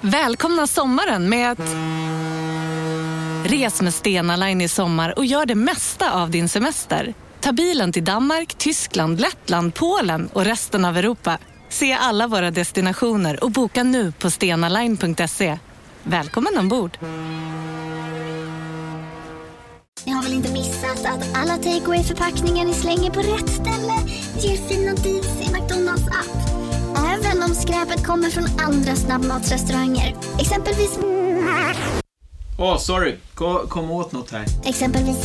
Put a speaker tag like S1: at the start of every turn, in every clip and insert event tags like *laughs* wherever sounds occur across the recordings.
S1: Välkomna sommaren med att... Res med Stena Line i sommar och gör det mesta av din semester. Ta bilen till Danmark, Tyskland, Lettland, Polen och resten av Europa. Se alla våra destinationer och boka nu på stenaline.se. Välkommen ombord!
S2: Ni har väl inte missat att alla takeaway förpackningar ni slänger på rätt ställe ger fina deals i McDonalds app. Även om skräpet kommer från andra snabbmatsrestauranger. Exempelvis...
S3: Åh, oh, sorry. Kom, kom åt något här.
S2: Exempelvis...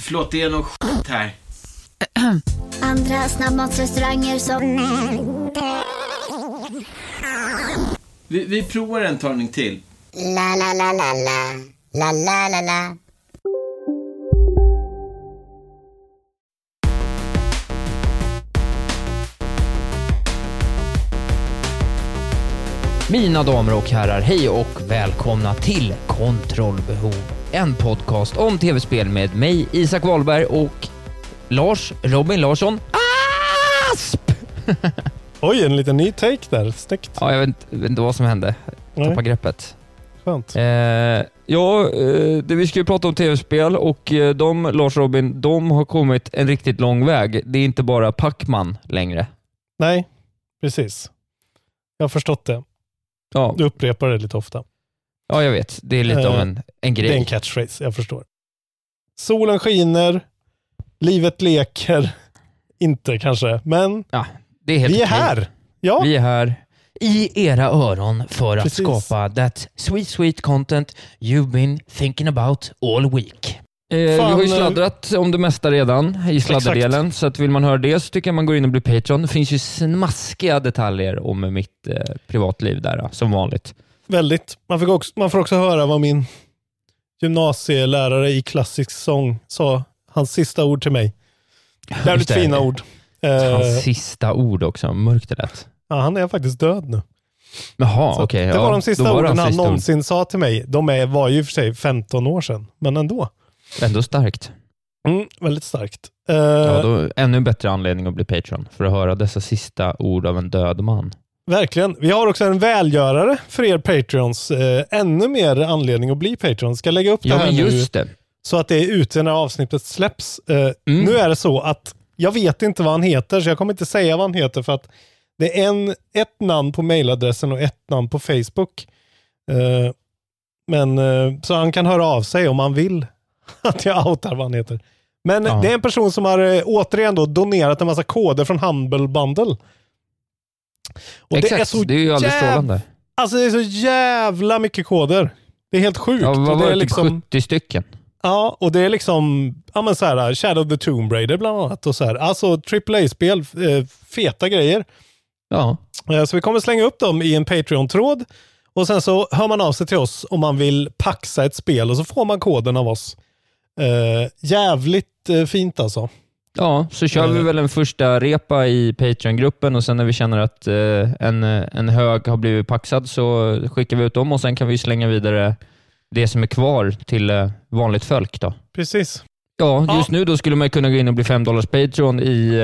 S3: Förlåt, det är något skit här.
S2: Andra snabbmatsrestauranger som...
S3: Vi, vi provar en talning till.
S2: La, la, la, la, la. La, la, la, la.
S4: Mina damer och herrar, hej och välkomna till Kontrollbehov. En podcast om tv-spel med mig, Isak Wahlberg och Lars Robin Larsson Asp! *laughs*
S5: Oj, en liten ny take där. Snyggt.
S4: Ja, jag vet, vet inte vad som hände.
S5: Nej.
S4: Tappade greppet.
S5: Skönt.
S4: Eh, ja, eh, det vi ska ju prata om tv-spel och eh, de, Lars Robin, de har kommit en riktigt lång väg. Det är inte bara Pacman längre.
S5: Nej, precis. Jag har förstått det.
S4: Ja,
S5: Du upprepar det lite ofta.
S4: ja jag vet. Det är lite
S5: Eh,
S4: av en, en
S5: Det är
S4: grej.
S5: en catchphrase, jag förstår. Solen skiner, livet leker. *laughs* Inte kanske, men
S4: Det är helt
S5: vi är
S4: okej.
S5: här. Ja,
S4: Vi är här i era öron för att
S5: Precis.
S4: skapa that sweet, sweet content you've been thinking about all week. Eh, vi har ju
S5: eh,
S4: sladdrat om det mesta redan i sladderdelen, så att vill man höra det så tycker jag man går in och blir Patreon. Det finns ju smaskiga detaljer om mitt eh, privatliv där, då, som vanligt.
S5: väldigt. Man, också, man får också höra vad min gymnasielärare i klassisk sång sa. Hans sista ord till mig. Jävligt
S4: det.
S5: fina ord. Eh,
S4: Hans sista ord också, mörkt det lät.
S5: ja, han är faktiskt död nu.
S4: Jaha, okej.
S5: det
S4: ja,
S5: var de sista
S4: det
S5: orden
S4: hans
S5: han
S4: sista ord.
S5: någonsin sa till mig. De är, var ju för sig 15 år sedan, men ändå.
S4: Ändå starkt.
S5: Mm, väldigt starkt. Eh,
S4: Ja, då, ännu bättre anledning att bli Patreon, för att höra dessa sista ord av en död man.
S5: Verkligen. Vi har också en välgörare för er Patreons. Eh, ännu mer anledning att bli Patreon. Ska lägga upp det
S4: Ja,
S5: här nu
S4: det.
S5: så att det är ute när avsnittet släpps. Eh,
S4: Mm.
S5: Nu är det så att jag vet inte vad han heter, så jag kommer inte säga vad han heter för att det är en, ett namn på mailadressen och ett namn på Facebook. Eh, men eh, Så han kan höra av sig om han vill *laughs* att jag outar vad han heter. Men
S4: Ja.
S5: det är en person som har eh, återigen då donerat en massa koder från Humble Bundle. Och
S4: Exakt,
S5: det är så
S4: det är ju alldeles strålande.
S5: Alltså det är så jävla mycket koder. Det är helt sjukt.
S4: Ja, vad var det?
S5: liksom,
S4: Typ 70 stycken?
S5: Ja, och det är liksom ja, men så här, Shadow of the Tomb Raider bland annat. Och så här. Alltså AAA-spel, eh, feta grejer.
S4: Ja.
S5: Eh, så vi kommer slänga upp dem i en Patreon-tråd. Och sen så hör man av sig till oss om man vill paxa ett spel och så får man koden av oss. Eh, jävligt eh, fint alltså.
S4: Ja, så kör vi
S5: Eh.
S4: väl en första repa i Patreon-gruppen och sen när vi känner att eh, en, en hög har blivit paxad så skickar vi ut dem och sen kan vi slänga vidare det som är kvar till eh, vanligt folk. Då.
S5: Precis.
S4: Ja, just
S5: Ja.
S4: nu då skulle man kunna gå in och bli 5 dollars Patreon i,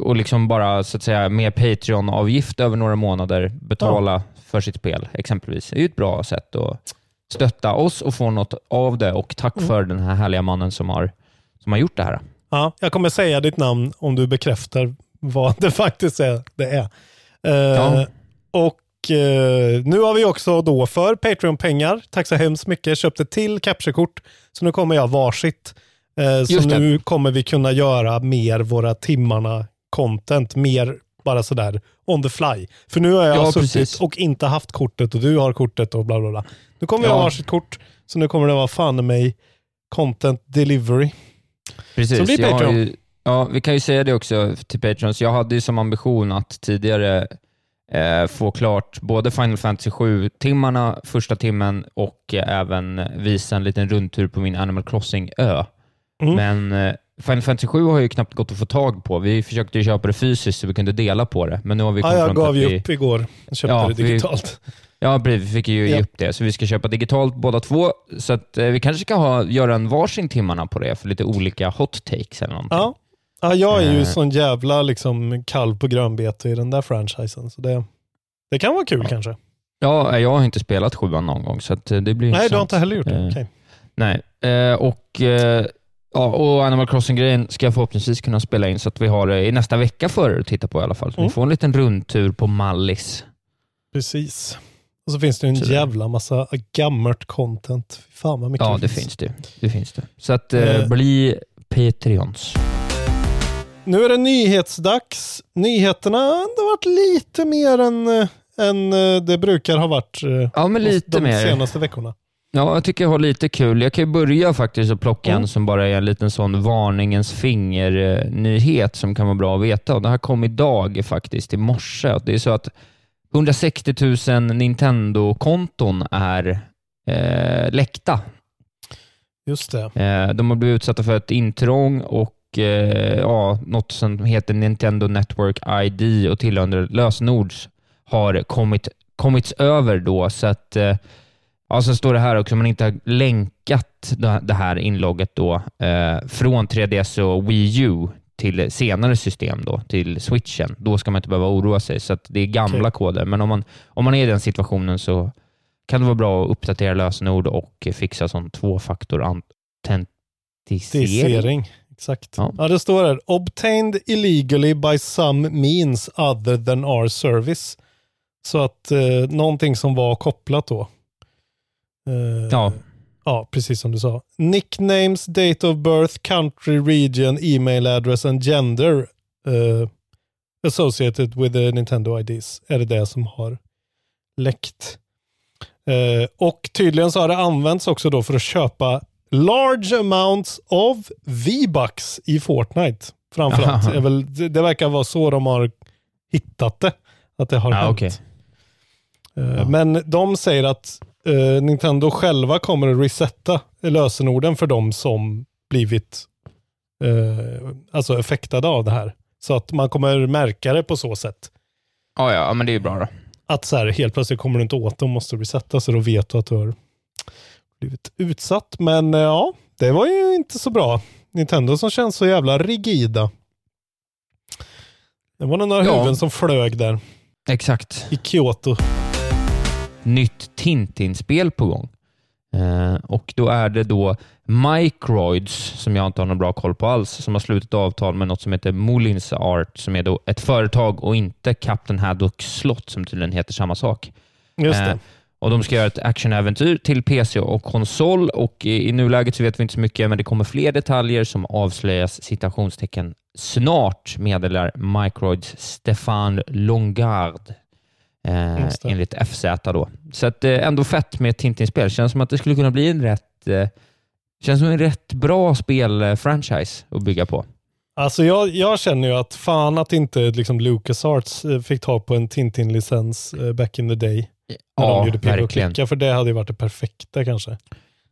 S4: och liksom bara så att säga med Patreon-avgift över några månader betala för sitt spel exempelvis. Det är ju ett bra sätt att stötta oss och få något av det och tack
S5: Mm.
S4: för den här härliga mannen som har, som har gjort det här.
S5: Ja, jag kommer säga ditt namn om du bekräftar vad det faktiskt är. Det är. Eh,
S4: Ja.
S5: Och eh, nu har vi också då för Patreon-pengar, tack så hemskt mycket, köpt ett till capturekort. Så nu kommer jag varsitt. Eh, så nu kommer vi kunna göra mer våra timmarna content, mer bara sådär on the fly. För nu har jag
S4: Ja,
S5: suttit
S4: precis.
S5: och inte haft kortet och du har kortet och bla bla bla. Nu kommer
S4: Ja.
S5: ha varsitt kort, så nu kommer det vara fan mig content delivery.
S4: Precis.
S5: Så blir
S4: jag
S5: Patreon.
S4: Ju, ja, vi kan ju säga det också till Patrons. Jag hade ju som ambition att tidigare eh, få klart både Final Fantasy 7-timmarna första timmen och eh, även visa en liten rundtur på min Animal Crossing-ö.
S5: Mm.
S4: Men eh, Final Fantasy 7 har ju knappt gått att få tag på. Vi försökte ju köpa det fysiskt så vi kunde dela på det, men nu har vi
S5: Ja,
S4: kommit
S5: jag gav ju
S4: vi...
S5: upp igår. Jag köpte
S4: Ja,
S5: det
S4: vi-
S5: digitalt.
S4: Ja, precis. Vi fick ju ge
S5: Ja.
S4: upp det, så vi ska köpa digitalt båda två. Så att, eh, vi kanske ska ha, göra en varsin timmarna på det för lite olika hot takes eller någonting.
S5: Ja. ja, jag är ju
S4: Eh.
S5: sån jävla liksom, kalv på grönbete i den där franchisen. Så det, det kan vara kul kanske.
S4: Ja, jag har inte spelat sjuan någon gång, så eh, det blir
S5: Nej, du har
S4: intressant.
S5: inte heller gjort det.
S4: Eh,
S5: Okej.
S4: Nej, eh, och, eh, ja, och Animal Crossing-grejen ska jag förhoppningsvis kunna spela in så att vi har det i nästa vecka för er att titta på i alla fall. Så
S5: Mm.
S4: ni får en liten rundtur på Mallis.
S5: Precis. Och så finns det en
S4: Så
S5: jävla massa gammalt content. Fan vad mycket
S4: Ja, det finns det. det, finns det. Så att eh,
S5: Eh.
S4: bli Patreons.
S5: Nu är det nyhetsdags. Nyheterna har varit lite mer än, eh, än eh, det brukar ha varit
S4: Ja, men lite
S5: de
S4: mer.
S5: senaste veckorna.
S4: Ja, jag tycker jag har lite kul. Jag kan ju börja faktiskt och plocka
S5: Mm.
S4: en som bara är en liten sån varningens finger-nyhet som kan vara bra att veta. Och det här kom idag faktiskt, i morse. Det är så att 160 000 Nintendo-konton är eh, läckta.
S5: Just det.
S4: Eh, de har blivit utsatta för ett intrång och eh, ja, något som heter Nintendo Network ID och tillhörande lösenord har kommit, kommits över då. Så att, eh, ja, så står det här också, om man inte har länkat det- här inlogget då eh, från 3DS och Wii U till senare system då, till switchen, då ska man inte behöva oroa sig. Så att det är gamla koder, men om man, om man är i den situationen så kan det vara bra att uppdatera lösenord och fixa sån tvåfaktor-autentisering.
S5: Exakt.
S4: Ja.
S5: Ja. det står här. Obtained illegally by some means other than our service. Så att eh, någonting som var kopplat då. Eh,
S4: Ja,
S5: Ja, precis som du sa. Nicknames, date of birth, country, region, email address and gender eh, associated with the Nintendo IDs är det det som har läckt. Eh, och tydligen så har det använts också då för att köpa large amounts of V-bucks i Fortnite. Framförallt. är väl, det, det verkar vara så de har hittat det. Att det har
S4: Ja,
S5: hänt.
S4: okej.
S5: Eh, Men de säger att eh, Nintendo själva kommer att resetta lösenorden för de som blivit eh, alltså effektade av det här. Så att man kommer märka det på så sätt.
S4: ja, ja, men det är ju bra då.
S5: Att så här, helt plötsligt kommer du inte åt dem, måste resetta, så då vet du att du har blivit utsatt. Men eh, ja, det var ju inte så bra. Nintendo som känns så jävla rigida. Det var några
S4: Ja.
S5: huvuden som flög där
S4: Exakt.
S5: i Kyoto.
S4: Nytt Tintin-spel på gång. Eh, och då är det då Microids, som jag inte har någon bra koll på alls, som har slutit avtal med något som heter Mullins Art, som är då ett företag och inte Captain Haddocks slott, som tydligen heter samma sak.
S5: Just
S4: Eh,
S5: det.
S4: Och De ska göra ett actionäventyr till PC och konsol och i, i nuläget så vet vi inte så mycket, men det kommer fler detaljer som avslöjas citationstecken snart, meddelar Microids Stefan Longard. Eh, enligt FZ då. Så att, eh, ändå fett med ett Tintin-spel. Känns som att det skulle kunna bli en rätt eh, Känns som en rätt bra spel-franchise att bygga på.
S5: Alltså jag, jag känner ju att fan att inte liksom LucasArts eh, fick tag på en Tintin-licens eh, back in the day. När de gjorde och
S4: verkligen.
S5: klicka, för det hade ju varit det perfekta kanske.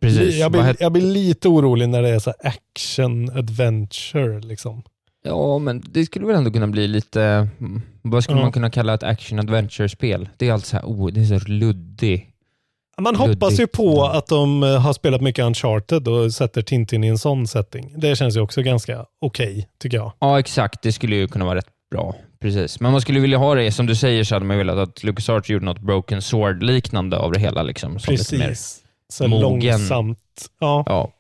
S4: Precis.
S5: Jag blir, jag blir lite orolig när det är så action adventure liksom.
S4: Ja, men det skulle väl ändå kunna bli lite, mm, vad skulle
S5: Ja.
S4: man kunna kalla ett action adventure-spel? Det är alltså så här, oh, det är så luddig.
S5: Man hoppas ju
S4: Luddigt.
S5: på att de eh, har spelat mycket Uncharted och sätter Tintin i en sån setting. Det känns ju också ganska okej, tycker jag.
S4: Ja, exakt. Det skulle ju kunna vara rätt bra. Precis. Men man skulle vilja ha det, som du säger, så hade man velat att LucasArts gjorde något Broken Sword-liknande av det hela. Liksom,
S5: Precis. Så
S4: mogen.
S5: långsamt. Ja.
S4: ja.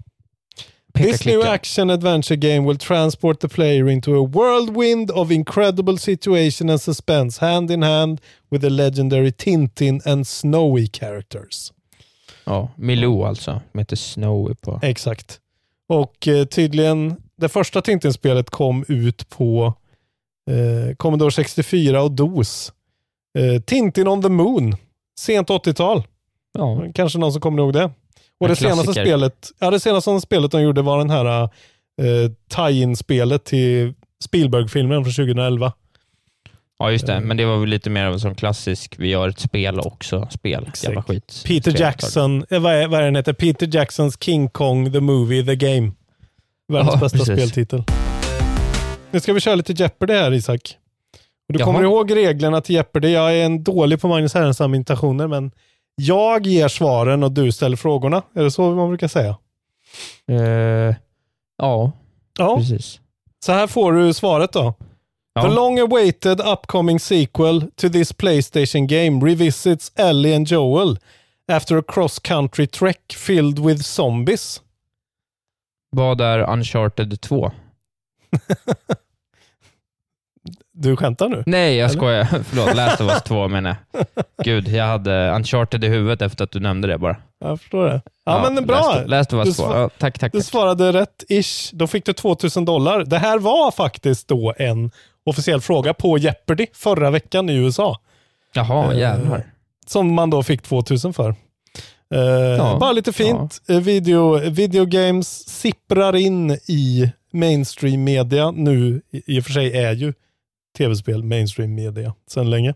S5: This new action adventure game will transport the player into a whirlwind of incredible situation and suspense, hand in hand with the legendary Tintin and Snowy characters.
S4: Ja, Milou alltså, som heter Snowy på...
S5: Exakt. Och eh, tydligen, det första Tintin-spelet kom ut på eh, Commodore 64 och DOS. Eh, Tintin on the Moon. Sent 80-tal.
S4: Ja,
S5: Kanske någon som kommer ihåg det. Och det senaste spelet, ja, det senaste spelet de gjorde var den här eh, tie-in-spelet till Spielberg-filmen från 2011.
S4: Ja, just det.
S5: Eh.
S4: Men det var väl lite mer av en sån klassisk, vi gör ett spel också, spel. Jävla skit.
S5: Peter. Jackson, eh, vad är, vad är den heter? Peter Jacksons King Kong, the movie, the game. Världens
S4: Ja,
S5: bästa
S4: precis.
S5: speltitel. Nu ska vi köra lite Jeopardy här Isak. Du
S4: Jaha.
S5: kommer ihåg reglerna till Jeopardy. Jag är en dålig på Magnus Härenstam imitationer, men jag ger svaren och du ställer frågorna. Är det så man brukar säga?
S4: Eh, ja,
S5: Ja,
S4: precis.
S5: så här får du svaret då.
S4: Ja.
S5: The long-awaited upcoming sequel to this Playstation game revisits Ellie and Joel after a cross-country trek filled with zombies.
S4: Vad är Uncharted 2? *laughs*
S5: Du skämtar nu?
S4: Nej, jag skojar. *laughs* Förlåt, Last of Us 2 menar jag. Gud, jag hade Uncharted i huvudet efter att du nämnde det bara.
S5: Jag förstår det. Ja, men bra.
S4: Last, Last of Us 2.
S5: svar-
S4: Ja, tack, tack.
S5: Du
S4: tack.
S5: svarade rätt ish. Då fick du 2000 dollar. Det här var faktiskt då en officiell fråga på Jeopardy förra veckan i USA.
S4: Jaha,
S5: Eh,
S4: jävlar.
S5: Som man då fick 2000 för. Eh, bara lite fint. Eh, Video, games sipprar in i mainstream media. Nu i i och för sig är ju tv-spel mainstream media sedan länge.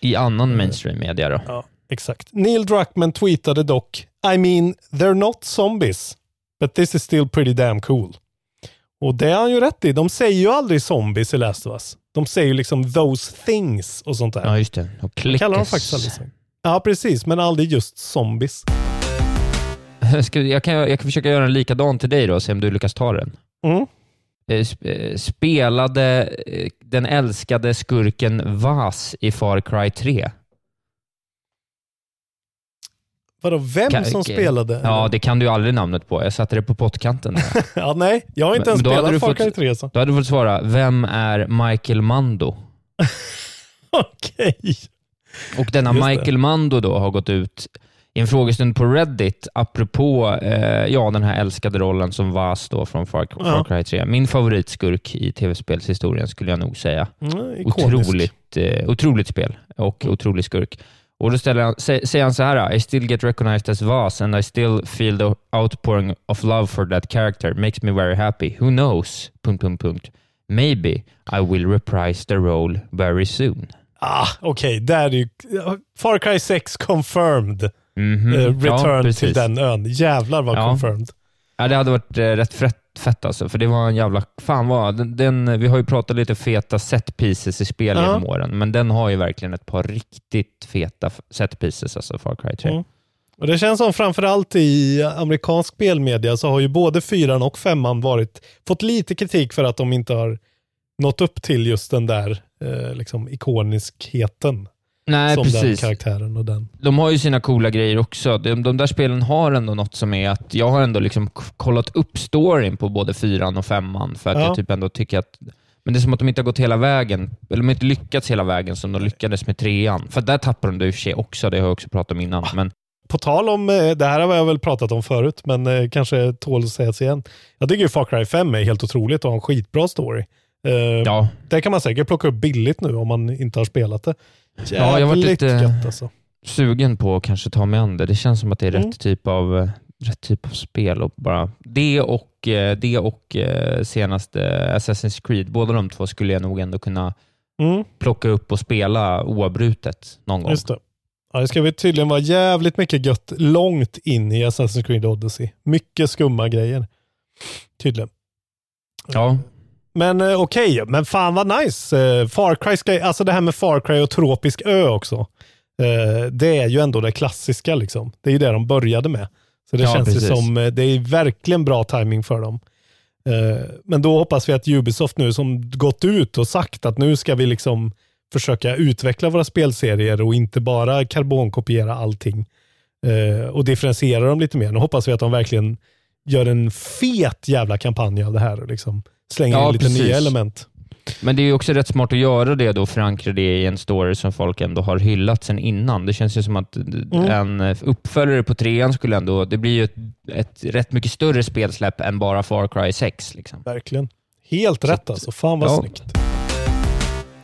S4: I annan mainstream media då?
S5: Ja, exakt. Neil Druckmann tweetade dock I mean, they're not zombies. But this is still pretty damn cool. Och det har han ju rätt i. De säger ju aldrig zombies i Last of Us. De säger ju liksom those things och sånt där.
S4: Ja, just det. Och
S5: Det kallar de
S4: klickas.
S5: faktiskt aldrig så. Ja, precis. Men aldrig just zombies. *laughs*
S4: Ska, jag, kan, jag kan försöka göra en likadan till dig då, se om du lyckas ta den.
S5: Mm.
S4: Eh, eh, Spelade eh, den älskade skurken Vas i Far Cry 3?
S5: Vadå, vem
S4: Ka-
S5: som spelade?
S4: Ja, det kan du aldrig namnet på. Jag satte det på pottkanten. *laughs*
S5: ja, nej, jag har inte ens spelat Far Cry 3. Så.
S4: Då hade du fått svara, vem är Michael Mando? *laughs*
S5: Okej.
S4: Och denna
S5: Just det.
S4: Michael Mando då har gått ut i en frågestund på Reddit, apropå eh, ja, den här älskade rollen som Vas då från Far, Far
S5: Ja.
S4: Cry 3. Min favoritskurk i tv-spelshistorien skulle jag nog säga.
S5: Mm. Mm.
S4: Otroligt, eh, otroligt spel och otrolig skurk. Och då ställer han, sä, säger han så här, I still get recognized as Vas and I still feel the outpouring of love for that character makes me very happy. Who knows? Punkt, punkt, punkt. Maybe I will reprise the role very soon.
S5: Ah, Okej, där är ju... Far Cry 6 confirmed.
S4: Ja,
S5: return
S4: precis.
S5: till den ön. Jävlar vad
S4: Ja.
S5: confirmed.
S4: Ja, det hade varit eh, rätt fett, fett alltså, för det var en jävla... Fan vad... Den, den, vi har ju pratat lite feta set pieces i spel
S5: Ja.
S4: genom åren, men den har ju verkligen ett par riktigt feta set pieces, alltså Far Cry 3.
S5: Mm. Och Det känns som framförallt i amerikansk spelmedia så har ju både fyran och femman varit, fått lite kritik för att de inte har nått upp till just den där eh, liksom ikoniskheten.
S4: Nej,
S5: som den
S4: precis.
S5: karaktären och den.
S4: De har ju sina coola grejer också. De, de där spelen har ändå något som är att jag har ändå liksom kollat upp storyn på både fyran och femman, för att
S5: Ja.
S4: jag typ ändå tycker att men det är som att de inte har gått hela vägen, eller de har inte lyckats hela vägen som de lyckades med trean. För där tappar de det i och för sig också, det har jag också pratat om innan. Men
S5: På tal om, eh, det här har jag väl pratat om förut, men eh, kanske tål att sägas igen. Jag tycker ju Far Cry 5 är helt otroligt och har en skitbra story. Eh,
S4: ja,
S5: Det kan man säkert plocka upp billigt nu om man inte har spelat det.
S4: Ja, jag var
S5: Jävligt
S4: lite-
S5: gött alltså.
S4: sugen på att kanske ta mig an det. Det känns som att det är
S5: Mm.
S4: rätt, typ av, eh, rätt typ av spel. Och bara, det och, eh, det och senaste Assassin's Creed, båda de två skulle jag nog ändå kunna
S5: Mm,
S4: plocka upp och spela oavbrutet någon gång.
S5: just det. Ja, det ska vi tydligen vara jävligt mycket gött långt in i Assassin's Creed Odyssey. Mycket skumma grejer. Tydligen.
S4: Ja,
S5: Men eh, okej, men fan vad nice. Eh, Far Cry ska, alltså det här med Far Cry och tropisk ö också. Eh, det är ju ändå det klassiska liksom. Det är ju det de började med. Så det
S4: Ja,
S5: känns ju som, det är verkligen bra timing för dem. Men då hoppas vi att Ubisoft nu som gått ut och sagt att nu ska vi liksom försöka utveckla våra spelserier och inte bara karbonkopiera allting. Och differentiera dem lite mer. Nu hoppas vi att de verkligen gör en fet jävla kampanj av det här liksom slänger
S4: Ja,
S5: in lite
S4: precis.
S5: nya element.
S4: men det är ju också rätt smart att göra det då, förankra det i en story som folk ändå har hyllat sen innan. Det känns ju som att
S5: Mm.
S4: en uppföljare på trean skulle ändå, det blir ju ett, ett rätt mycket större spelsläpp än bara Far Cry 6. Liksom.
S5: Verkligen. Helt rätt alltså. Fan vad
S4: ja.
S5: snyggt.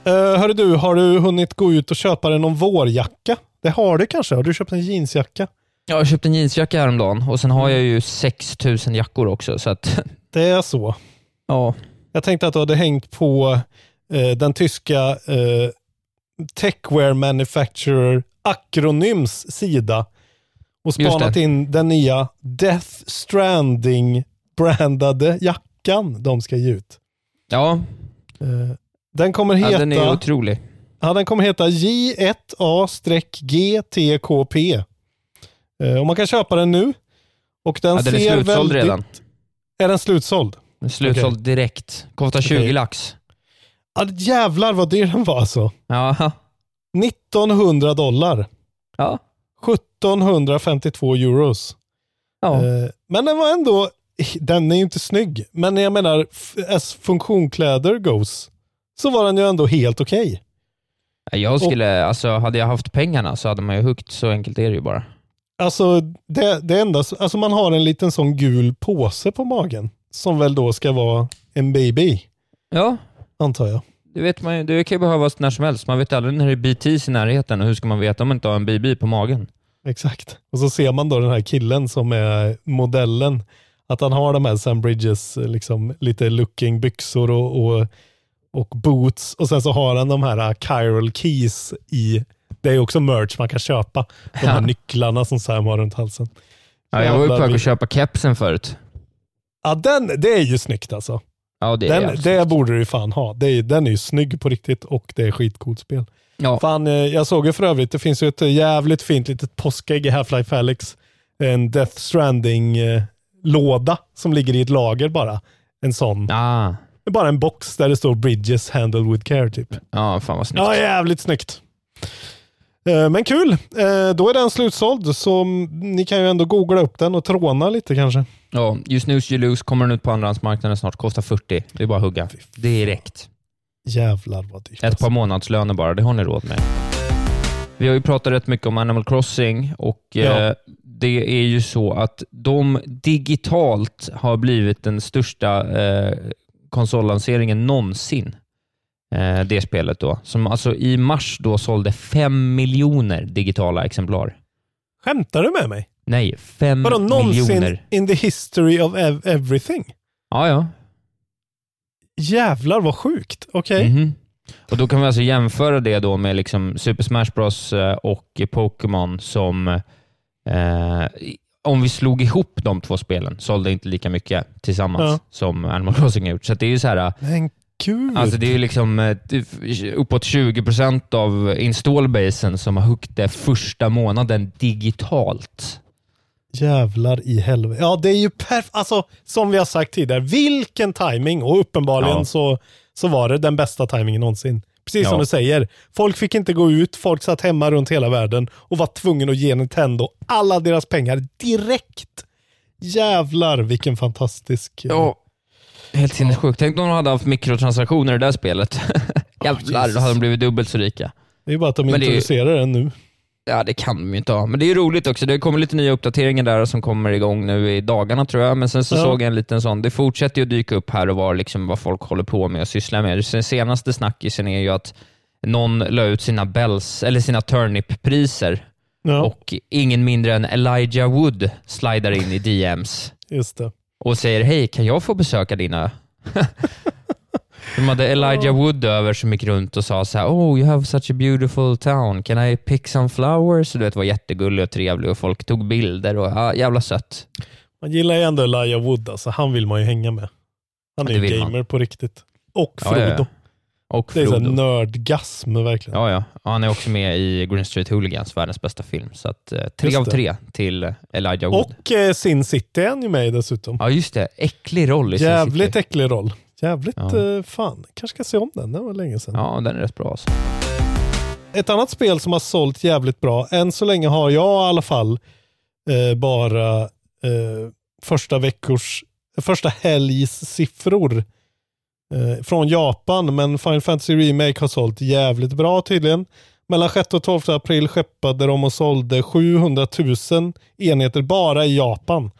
S5: Uh, hörru du, har du hunnit gå ut och köpa dig någon vårjacka? Det har du kanske? Har du köpt en jeansjacka?
S4: Jag har köpt en jeansjacka häromdagen och sen har jag ju 6000 jackor också. Så att,
S5: Det är så.
S4: Ja.
S5: Jag tänkte att du hade hängt på eh, den tyska eh, techwear manufacturer Acronyms sida och spanat in den nya Death Stranding-brandade jackan de ska ge ut.
S4: Ja,
S5: Eh, Den kommer heta...
S4: ja den är otrolig.
S5: Ja, den kommer heta J1A-GTKP. Eh, och man kan köpa den nu. Och den,
S4: Ja, den är
S5: ser
S4: slutsåld
S5: väldigt...
S4: redan.
S5: Är den slutsåld?
S4: Slutsåld direkt. Kostar 20
S5: Okej.
S4: lax.
S5: Ja, jävlar vad dyr den var alltså.
S4: Ja.
S5: 1900 dollar.
S4: Ja.
S5: 1752 euros.
S4: ja.
S5: Eh, men den var ändå, den är ju inte snygg. Men jag menar, as funktionkläder goes, så var den ju ändå helt okej.
S4: Jag skulle, alltså hade jag haft pengarna så hade man ju huggt, så enkelt är det ju bara.
S5: Alltså, det, det enda, alltså man har en liten sån gul påse på magen. Som väl då ska vara en baby,
S4: Ja,
S5: antar jag.
S4: det vet man ju. Det kan ju behövas när som helst. Man vet aldrig när det är BTs i närheten och hur ska man veta om man inte har en BB på magen?
S5: Exakt. Och så ser man då den här killen som är modellen. Att han har de här Sam Bridges, eh, liksom lite looking byxor och, och, och boots. Och sen så har han de här eh, chiral keys i, det är också merch man kan köpa. De här
S4: Ja. *laughs*
S5: nycklarna som Sam har runt halsen.
S4: Ja, jag var ju på
S5: Jävlar,
S4: väg
S5: vi-
S4: att köpa kepsen förut.
S5: Ja, den, det är ju snyggt alltså.
S4: Ja, det
S5: Den, det borde du ju fan ha. Det är, den är ju snygg på riktigt och det är skitcoolt spel.
S4: Ja.
S5: Fan, eh, jag såg ju för övrigt, det finns ju ett eh, jävligt fint litet påskägg i Half-Life Alyx. En Death Stranding-låda som ligger i ett lager bara. En sån.
S4: Ah.
S5: Bara en box där det står Bridges handled with care typ.
S4: Ja, fan vad snyggt.
S5: Ja, jävligt snyggt. Eh, Men kul, Eh, då är den slutsåld så ni kan ju ändå googla upp den och tråna lite kanske.
S4: Ja, just nu lose kommer den ut på andrahandsmarknaden snart. Kostar 40. Det är bara att hugga. Direkt.
S5: Jävlar vad dyrt.
S4: Ett
S5: alltså.
S4: par månadslöner bara, det har ni råd med. Vi har ju pratat rätt mycket om Animal Crossing och
S5: Ja.
S4: eh, det är ju så att de digitalt har blivit den största konsollanseringen någonsin. Eh, det spelet då, som alltså i mars då sålde fem miljoner digitala exemplar.
S5: Skämtar du med mig?
S4: Nej, fem
S5: Vadå någonsin
S4: miljoner.
S5: in the history of ev- everything?
S4: Ja, ja.
S5: Jävlar vad sjukt. Okej.
S4: Mhm. Och Då kan vi alltså jämföra det då med liksom Super Smash Bros eh, och Pokémon som, eh, om vi slog ihop de två spelen, sålde inte lika mycket tillsammans
S5: Ja.
S4: som Animal Crossing har gjort. Så det är ju så här,
S5: Men gud.
S4: alltså det är ju liksom eh, uppåt 20% av installbasen som har huggt det första månaden digitalt.
S5: Jävlar i helvete. Ja, det är ju perfekt. Alltså, som vi har sagt tidigare, vilken timing och uppenbarligen
S4: Ja.
S5: så, så var det den bästa timingen någonsin. Precis som
S4: Ja.
S5: du säger. Folk fick inte gå ut, folk satt hemma runt hela världen och var tvungen att ge Nintendo alla deras pengar direkt. Jävlar vilken fantastisk...
S4: Ja, helt sinnessjukt. Tänk om de hade haft mikrotransaktioner i det där spelet. *laughs* Jävlar, då hade de blivit dubbelt så rika.
S5: Det är bara att de
S4: Men
S5: introducerar den nu.
S4: Ja, det kan de ju inte ha. Men det är ju roligt också. Det kommer lite nya uppdateringar där som kommer igång nu i dagarna tror jag. Men sen så
S5: Ja.
S4: såg jag en liten sån. Det fortsätter ju att dyka upp här och var liksom vad folk håller på med och sysslar med. Den senaste snackisen är ju att någon la ut sina bells, eller sina turnip-priser
S5: Ja,
S4: och ingen mindre än Elijah Wood slidar in i DMs
S5: just det.
S4: Och säger hej, kan jag få besöka dina... De hade Elijah Wood över som gick runt och sa så här, oh you have such a beautiful town, can I pick some flowers? Du vet, var jättegullig och trevlig och folk tog bilder och ja, jävla sött.
S5: Man gillar ju ändå Elijah Wood, alltså. han vill man ju hänga med. Han är ju gamer
S4: man.
S5: på riktigt. Och
S4: Ja,
S5: Frodo.
S4: ja, ja. Och
S5: Det är så
S4: Frodo.
S5: nördgasm verkligen.
S4: Ja, ja. Och Han är också med i Green Street Hooligans, världens bästa film. Så att, eh, tre av tre till Elijah Wood.
S5: Och eh, Sin City är han ju med i dessutom.
S4: Ja, just det. Äcklig roll i Sin
S5: Jävligt
S4: City.
S5: äcklig roll. Jävligt,
S4: Ja.
S5: eh, fan. Kanske ska se om den, det var länge sedan.
S4: Ja, den är rätt bra alltså.
S5: Ett annat spel som har sålt jävligt bra, än så länge har jag i alla fall eh, bara eh, första veckors, första helgs siffror från Japan, men Final Fantasy Remake har sålt jävligt bra tydligen. Mellan 6 och 12 april skeppade de och sålde 700 000 enheter bara i Japan.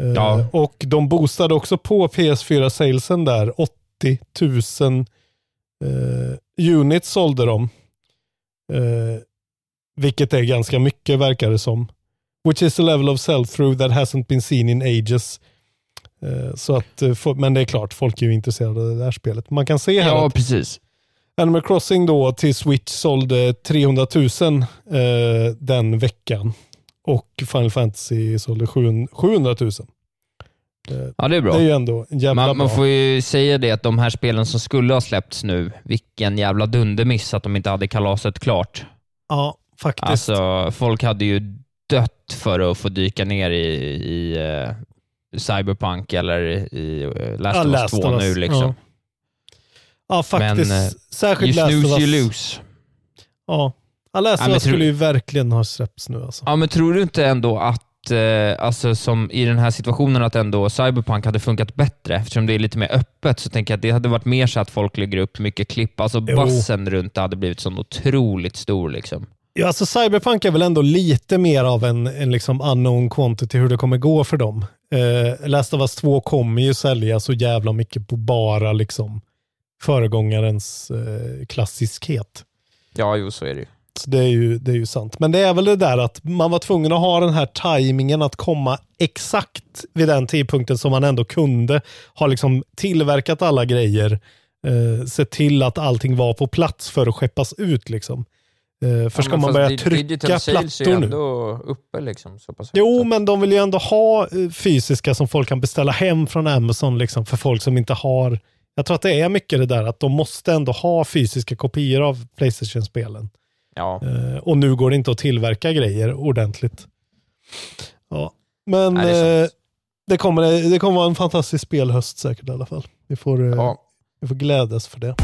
S5: Eh,
S4: Ja.
S5: Och de boostade också på PS4-salesen där, 80 000 eh, units sålde de. Eh, vilket är ganska mycket verkar det som. Which is a level of sell-through that hasn't been seen in ages. Eh, så att, eh, men det är klart, folk är ju intresserade av det där spelet. Man kan se här
S4: Ja,
S5: att
S4: precis.
S5: Animal Crossing då till Switch sålde 300 000 eh, den veckan. Och Final Fantasy sålde 700 000.
S4: Ja, det är bra.
S5: Det är ju ändå jävla
S4: Man, man
S5: bra.
S4: får ju säga det att de här spelen som skulle ha släppts nu, vilken jävla dundermiss att de inte hade kalaset klart.
S5: Ja, faktiskt.
S4: Alltså, folk hade ju dött för att få dyka ner i, i Cyberpunk eller i uh, Last
S5: Ja, Last
S4: 2
S5: of Us,
S4: nu. Liksom.
S5: ja. Ja, faktiskt.
S4: Men, eh,
S5: Särskilt
S4: You
S5: Last of Us.
S4: you lose.
S5: Ja. Ja, Last of Us skulle ju verkligen ha släppts nu alltså.
S4: Ja, men tror du inte ändå att, eh, alltså som i den här situationen, att ändå Cyberpunk hade funkat bättre? Eftersom det är lite mer öppet så tänker jag att det hade varit mer så att folk lägger upp mycket klipp. Alltså bassen runt det hade blivit så otroligt stor. Liksom.
S5: Ja, alltså Cyberpunk är väl ändå lite mer av en, en liksom unknown quantity hur det kommer gå för dem. Eh, Last of Us 2 kommer ju sälja så jävla mycket på bara liksom föregångarens eh, klassiskhet.
S4: Ja, jo, så är det ju.
S5: Så det är, ju, det är ju sant. Men det är väl det där att man var tvungen att ha den här tajmingen att komma exakt vid den tidpunkten som man ändå kunde. Ha liksom tillverkat alla grejer, eh, sett till att allting var på plats för att skeppas ut. Liksom. Eh, för ska man börja trycka plattor nu?
S4: ändå uppe liksom. Så pass
S5: Jo, men de vill ju ändå ha eh, fysiska som folk kan beställa hem från Amazon liksom, för folk som inte har... Jag tror att det är mycket det där att de måste ändå ha fysiska kopior av Playstation-spelen.
S4: Ja.
S5: Eh, och nu går det inte att tillverka grejer ordentligt. Ja. Men
S4: Nej, det är
S5: eh, det, kommer, det kommer vara en fantastisk spelhöst säkert i alla fall. Vi får,
S4: Ja.
S5: vi får glädjas för det.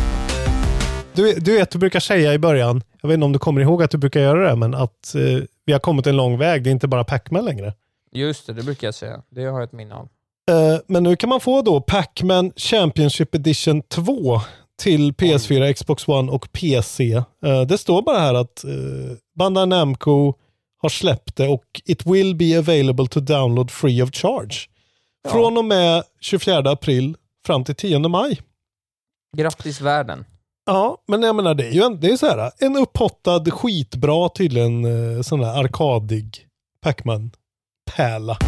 S5: Du, du vet, du brukar säga i början, jag vet inte om du kommer ihåg att du brukar göra det, men att eh, vi har kommit en lång väg. Det är inte bara Pac-Man längre.
S4: Just det, det brukar jag säga. Det har jag ett minne av.
S5: Eh, men nu kan man få då Pac-Man Championship Edition 2 till PS4, Xbox One och PC. Eh, det står bara här att uh, Bandai Namco har släppt det och it will be available to download free of charge. Från och med 24 april fram till 10 maj.
S4: Grattis världen.
S5: Ja, men jag menar det är ju en, det är så här, en upphottad skitbra tydligen eh, sån där arkadig Pac-Man-pärla.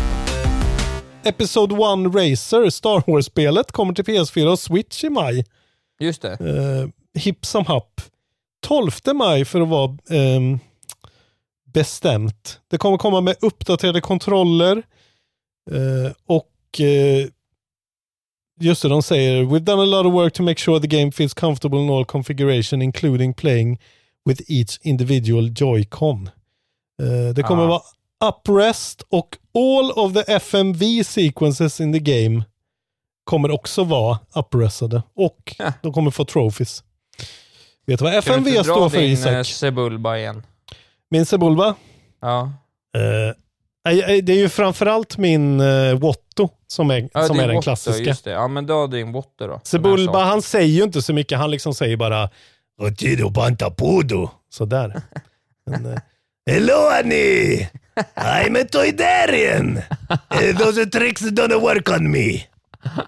S5: Episode 1 Racer, Star Wars-spelet, kommer till PS4 och Switch i maj.
S4: Just det.
S5: Eh, hipp som happ. 12 maj för att vara ehm, bestämt. Det kommer komma med uppdaterade kontroller eh, och eh, just det, de säger We've done a lot of work to make sure the game feels comfortable in all configuration including playing with each individual Joy-Con. Eh, det kommer
S4: Ah.
S5: vara uprest och all of the FMV sequences in the game kommer också vara uprestade och *laughs*
S4: Ja.
S5: de kommer få trophies. Vet du vad
S4: Kan du
S5: FMV
S4: inte
S5: står
S4: dra
S5: för
S4: din
S5: Isak?
S4: eh, Sebulba igen?
S5: Min Sebulba?
S4: Ja.
S5: Nej, det är ju framförallt min uh, Watto som är,
S4: ja
S5: som är den
S4: Water,
S5: klassiska.
S4: Just det. Ja, men dra din Water då.
S5: Sebulba, han säger ju inte så mycket. Han liksom säger bara Otido Pantapudo. Sådär. *laughs* Men, eh, Hello honey! I'm a Toydarian! Eh, Those tricks don't work on me.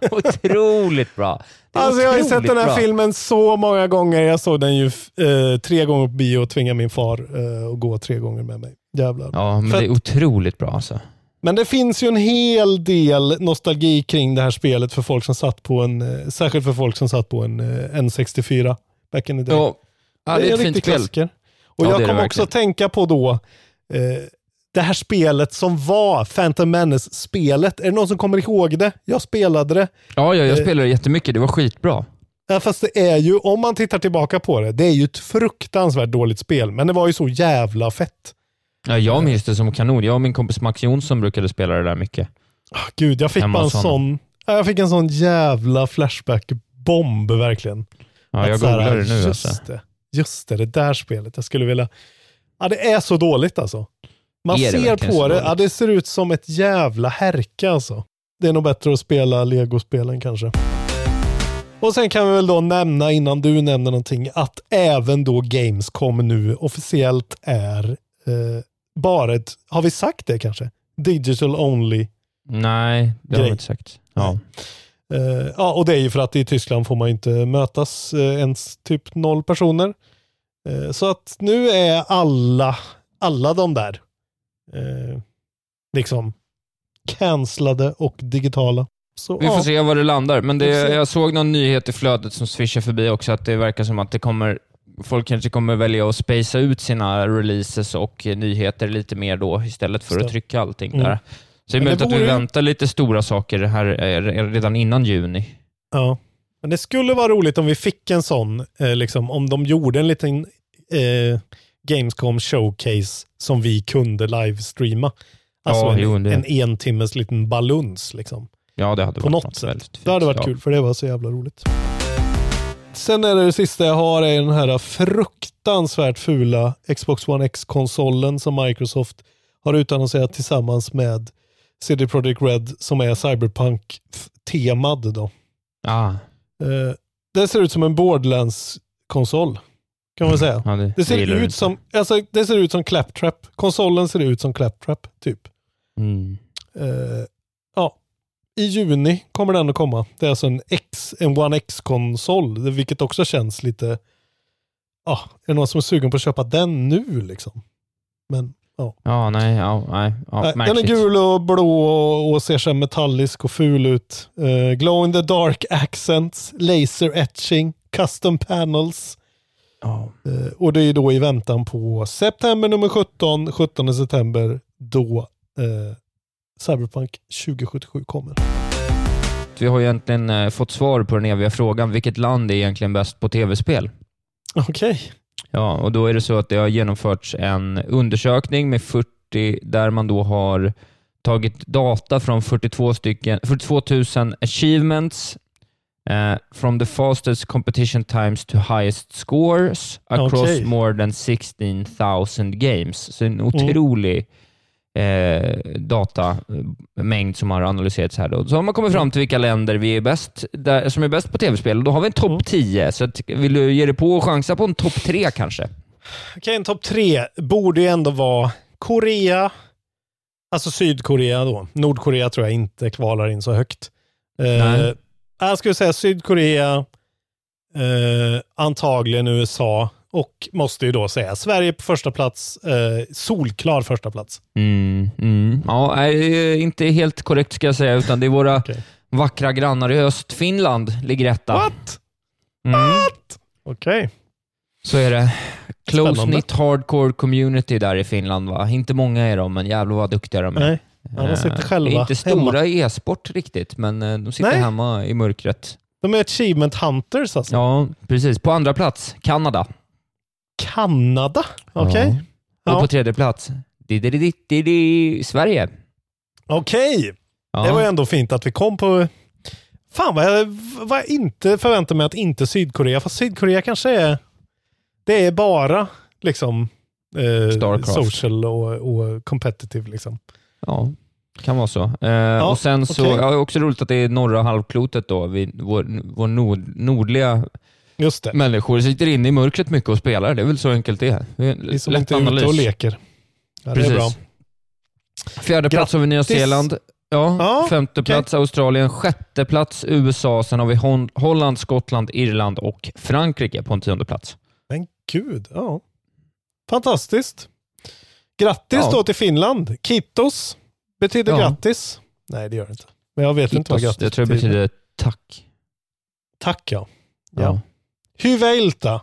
S5: *laughs*
S4: Otroligt bra. Är
S5: Alltså jag har ju sett den här
S4: bra.
S5: filmen så många gånger. Jag såg den ju eh, tre gånger på bio och tvingade min far eh, att gå tre gånger med mig. Jävlar.
S4: Ja, men
S5: För
S4: det är otroligt bra alltså.
S5: Men det finns ju en hel del nostalgi kring det här spelet för folk som satt på en, eh, särskilt för folk som satt på en eh, N64 back in the day.
S4: Ja, ja det är ett fint
S5: klassiker. Och
S4: Ja,
S5: jag
S4: det det
S5: kommer också
S4: verkligen.
S5: tänka på då eh, det här spelet som var Phantom Menace-spelet. Är det någon som kommer ihåg det? Jag spelade det.
S4: Ja, ja, jag
S5: Eh.
S4: spelade jättemycket. Det var skitbra.
S5: Ja, fast det är ju, om man tittar tillbaka på det, det är ju ett fruktansvärt dåligt spel. Men det var ju så jävla fett.
S4: Ja, jag minns det som kanon. Jag och min kompis Max Jonsson brukade spela det där mycket.
S5: Ah, Gud, jag fick
S4: Hemma
S5: bara en sån, ja, jag fick en sån jävla flashback-bomb verkligen.
S4: Ja,
S5: Att
S4: jag
S5: så här,
S4: googlar det nu
S5: just
S4: alltså.
S5: Det, just det, det där spelet. Jag skulle vilja... Ja, det är så dåligt alltså. Man ser på det, ja, det ser ut som ett jävla härke alltså. Det är nog bättre att spela Lego-spelen kanske. Och sen kan vi väl då nämna, innan du nämner någonting, att även då Gamescom nu officiellt är eh, bara ett, har vi sagt det kanske? Digital only.
S4: Nej, det har jag inte sagt. Ja.
S5: Eh, ja, och det är ju för att i Tyskland får man inte mötas eh, ens typ noll personer. Eh, så att nu är alla, alla de där liksom cancellade och digitala. Så,
S4: Vi får
S5: ja.
S4: se var det landar. Men det,
S5: Vi
S4: jag såg någon nyhet i flödet som swishade förbi också, att det verkar som att det kommer, folk kanske kommer välja att spacea ut sina releases och nyheter lite mer då, istället för
S5: Just
S4: att trycka allting
S5: Mm.
S4: där. Så det är möjligt att vi väntar lite stora saker här eh, redan innan juni.
S5: Ja. Men det skulle vara roligt om vi fick en sån, eh, liksom, om de gjorde en liten eh, Gamescom showcase som vi kunde livestreama. Alltså
S4: Ja,
S5: en,
S4: jo, det-
S5: en en timmes liten baluns liksom.
S4: Ja, det hade
S5: På
S4: varit
S5: något sätt.
S4: väldigt fint.
S5: Det hade varit
S4: ja.
S5: kul för det var så jävla roligt. Sen är det det sista jag har är den här fruktansvärt fula Xbox One X-konsolen som Microsoft har utannonserat tillsammans med CD Projekt Red som är Cyberpunk-temad. Då.
S4: Ah,
S5: Eh, det ser ut som en Borderlands-konsol. Kan man säga.
S4: ja, det,
S5: Det ser, ut
S4: inte.
S5: som, alltså, det ser ut som Claptrap. Konsolen ser ut som Claptrap, typ.
S4: Mm.
S5: Eh. I juni kommer den att komma. Det är alltså en, X, en One X-konsol, vilket också känns lite... Ja, är det någon som är sugen på att köpa den nu liksom? Men ja.
S4: Ja, nej, ja, nej, ja,
S5: den är gul och blå och, och ser så metallisk och ful ut. Eh, glow in the dark accents, laser etching, custom panels.
S4: Ja.
S5: Eh, och det är då i väntan på september nummer 17, 17 september, då eh, Cyberpunk 2077 kommer.
S4: Vi har egentligen eh, fått svar på den eviga frågan, vilket land är egentligen bäst på tv-spel?
S5: Okej.
S4: Ja, och då är det så att det har genomförts en undersökning med 40, där man då har tagit data från 42, stycken, 42 000 achievements eh, from the fastest competition times to highest scores across
S5: Okej.
S4: more than 16 000 games. Så en otrolig eh, datamängd som har analyserats här. Då. Så har man kommit fram till vilka länder vi är bäst, där, som är bäst på tv-spel. Då har vi en topp 10. Så att, vill du ge dig på och chansa på en topp 3 kanske?
S5: Okej, en topp tre borde ju ändå vara Korea, alltså Sydkorea då. Nordkorea tror jag inte kvalar in så högt. Eh,
S4: Nej.
S5: jag skulle säga Sydkorea, eh, antagligen USA och måste ju då säga Sverige på första plats, eh, solklar första plats.
S4: Mm, mm. Ja, inte helt korrekt ska jag säga, utan det är våra
S5: Okej.
S4: vackra grannar i öst. Finland ligger etta.
S5: What?
S4: Mm,
S5: Okej.
S4: så är det. Close
S5: Spännande.
S4: knit hardcore community där i Finland. va? Inte många är de, men jävlar vad duktiga de är.
S5: Nej. Ja, de sitter
S4: Eh,
S5: själva
S4: Inte stora i e-sport riktigt, men eh, de sitter
S5: Nej.
S4: hemma i mörkret.
S5: De är achievement hunters alltså.
S4: Ja, precis. På andra plats, Kanada.
S5: Kanada? Okej.
S4: Ja. Och
S5: Ja.
S4: på tredje plats, Sverige.
S5: Okej.
S4: Ja.
S5: Det var ju ändå fint att vi kom på... Fan vad jag, vad jag inte förväntar mig att inte Sydkorea, fast Sydkorea kanske är... Det är bara liksom eh, social och, och competitive liksom.
S4: Ja, kan vara så. Eh, och sen så, ja, också roligt att det är norra halvklotet då, vi, vår, vår nord, nordliga
S5: Just det.
S4: människor sitter inne i mörkret mycket och spelar. Det är väl så enkelt det är. Det är en
S5: Vi som
S4: lätt
S5: inte är ute
S4: analys.
S5: och leker. Ja, det
S4: Precis.
S5: är bra.
S4: Fjärde plats har vi Nya
S5: Grattis.
S4: Zeeland. Ja,
S5: Ja,
S4: femte
S5: okej.
S4: plats Australien, sjätte plats USA, sen har vi Hon- Holland, Skottland, Irland och Frankrike på en tionde plats.
S5: Men gud, ja. Fantastiskt. Grattis
S4: Ja.
S5: då till Finland. Kittos betyder
S4: Ja.
S5: grattis. Nej, det gör det inte. Men jag vet inte vad grattis
S4: jag tror det betyder tack.
S5: Tack ja. ja. Hyvä ilta.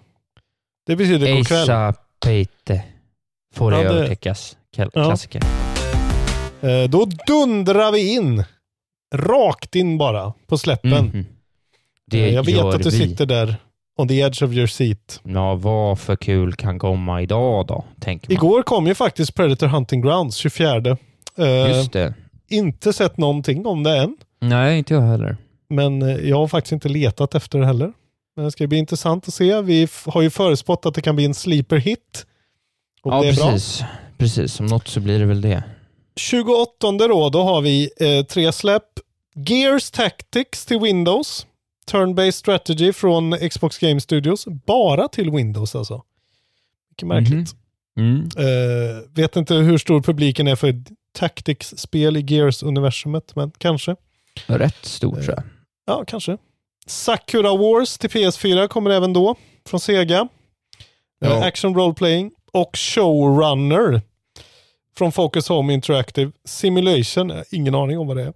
S5: Det betyder god kväll.
S4: Eisa peite får det
S5: Ja, det-
S4: övertäckas. Kla-
S5: Ja.
S4: Klassiker.
S5: Eh, då dundrar vi in. Rakt in bara på släppen.
S4: Mhm. Det
S5: Eh, jag vet att du
S4: vi.
S5: sitter där on the edge of your seat.
S4: Ja, vad för kul kan komma idag då, tänker man.
S5: Igår kom ju faktiskt Predator Hunting Grounds 24. Eh,
S4: Just det.
S5: inte sett någonting om det än.
S4: Nej, inte jag heller.
S5: Men eh, jag har faktiskt inte letat efter det heller. Men det ska bli intressant att se. Vi har ju förespått att det kan bli en sleeper hit. Och
S4: ja,
S5: det är bra.
S4: precis. Precis, som något så blir det väl det.
S5: 28 då, då har vi eh, tre släpp. Gears Tactics till Windows. Turn-based strategy från Xbox Game Studios. Bara till Windows alltså. Mycket märkligt.
S4: Mm.
S5: Eh, vet inte hur stor publiken är för Tactics-spel i Gears-universumet, men kanske.
S4: Rätt stor tror jag.
S5: Ja, kanske. Sakura Wars till PS4 kommer även då, från Sega. Eh,
S4: Ja.
S5: Action Role Playing och Showrunner från Focus Home Interactive Simulation. Eh, Ingen aning om vad det är.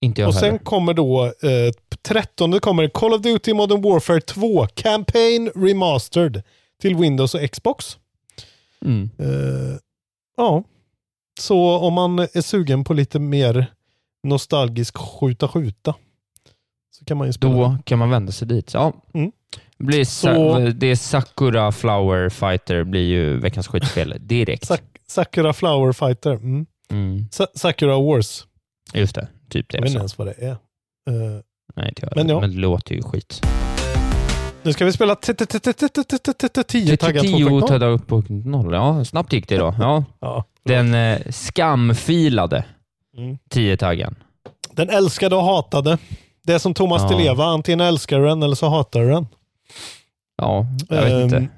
S4: Inte jag
S5: Och sen
S4: heller.
S5: kommer då, eh, 13 kommer Call of Duty Modern Warfare 2 Campaign Remastered till Windows och Xbox.
S4: Mm.
S5: Eh, ja, så om man är sugen på lite mer nostalgisk skjuta-skjuta kan man ju spela.
S4: Då kan man vända sig dit. Ja.
S5: Mm.
S4: Blir
S5: Så-
S4: det är Sakura Flower Fighter blir ju veckans skitspel *laughs* direkt.
S5: Sak- Sakura Flower Fighter. Mm.
S4: Mm.
S5: Sa- Sakura Wars.
S4: Just det, typ det.
S5: Jag vet inte ens vad det är. Eh,
S4: Nej, inte jag.
S5: Men ja.
S4: men det låter ju skit.
S5: nu ska vi spela 10 taggar
S4: 10
S5: 2.0.
S4: taggar upp på noll. Ja, snabbt gick det då. Ja. *laughs*
S5: Ja.
S4: Den eh, skamfilade
S5: Mm.
S4: 10-taggen.
S5: Den älskade och hatade. Det är som Thomas
S4: Ja.
S5: Leva. Antingen älskar du den eller så hatar du den.
S4: Ja, jag vet
S5: Ehm,
S4: inte.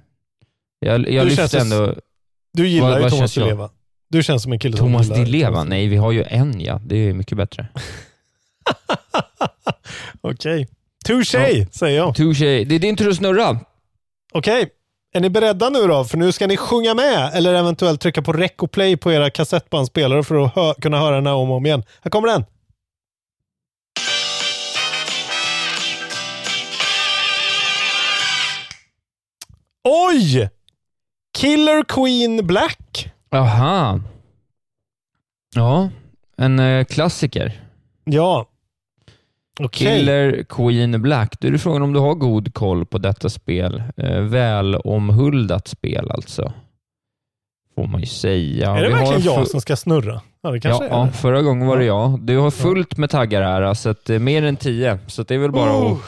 S4: Jag, jag
S5: du känns
S4: lyfte
S5: så-
S4: ändå
S5: Du gillar
S4: Vad-
S5: ju Thomas Di? Leva. Du känns som en kille som
S4: Thomas
S5: gillar
S4: Di Leva. Nej, vi har ju en ja. Det är mycket bättre. *laughs*
S5: Okej. Touché, säger jag.
S4: Touché. Det är din tur att snurra.
S5: Okej. Är ni beredda nu då? För nu ska ni sjunga med eller eventuellt trycka på rec och play på era kassettbandspelare för att hö- kunna höra den här om och om igen. Här kommer den. Oj! Killer Queen Black.
S4: Aha. Ja, en eh, klassiker.
S5: Ja. Okej.
S4: Killer Queen Black. Då är det frågan om du har god koll på detta spel. Eh, väl omhuldat spel alltså. Får man ju säga.
S5: är det
S4: Vi
S5: verkligen jag som ska snurra? Ja, det kanske
S4: Ja,
S5: är
S4: ja,
S5: det.
S4: förra gången var det jag. Du har fullt med taggar här, så att är mer än tio. Så det är väl bara
S5: Oh.
S4: att...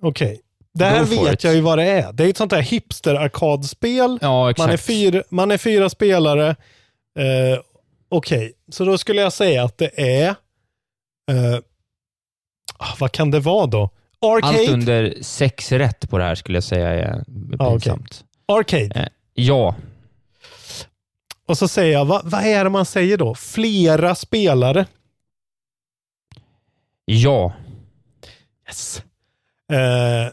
S5: Okej. Det här vet
S4: it.
S5: jag ju vad det är. Det är ett sånt där hipster-arkadspel.
S4: Ja.
S5: Man är, fyra, man är fyra spelare. Eh, Okej, så då skulle jag säga att det är... eh, ah, vad kan det vara då? Arcade?
S4: Allt under sex rätt på det här skulle jag säga är pinsamt.
S5: Arcade.
S4: Eh, ja,
S5: Och så säger jag, vad, vad är det man säger då? Flera spelare.
S4: ja.
S5: Yes. Eh,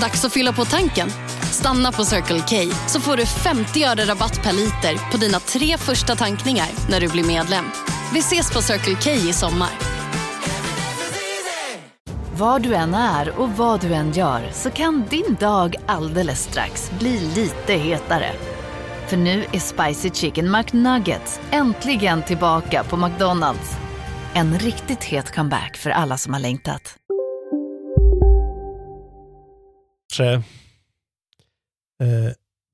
S6: Dags att fylla på tanken. Stanna på Circle K så får du 50 öre rabatt per liter på dina tre första tankningar när du blir medlem. Vi ses på Circle K i sommar.
S7: Var du än är och vad du än gör så kan din dag alldeles strax bli lite hetare. För nu är Spicy Chicken McNuggets äntligen tillbaka på McDonalds. En riktigt het comeback för alla som har längtat.
S5: Eh,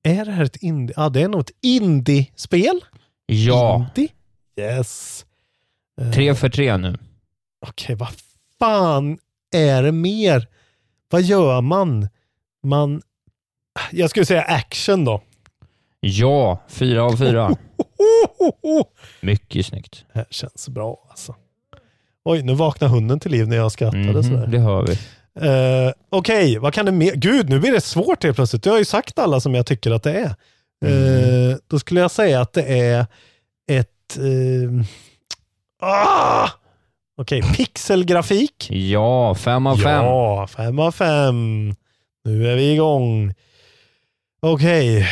S5: är det här ett indie? Ja, det är nog ett indie-spel.
S4: Ja.
S5: Indie? Yes. Eh,
S4: Tre för tre nu.
S5: Okej, vad fan är det mer? Vad gör man? Man... Jag skulle säga action då.
S4: Ja, fyra av fyra. *laughs* Mycket snyggt.
S5: Det här känns bra alltså. Oj, nu vaknar hunden till liv när jag skrattade
S4: Mhm,
S5: sådär.
S4: det hör vi.
S5: Eh, Okej, vad kan det mer? Gud, nu blir det svårt helt plötsligt. Du har ju sagt alla som jag tycker att det är. Eh, då skulle jag säga att det är ett... Uh, ah! Okej, pixelgrafik.
S4: Ja, fem av fem.
S5: Ja, fem av fem. Nu är vi igång. Okej,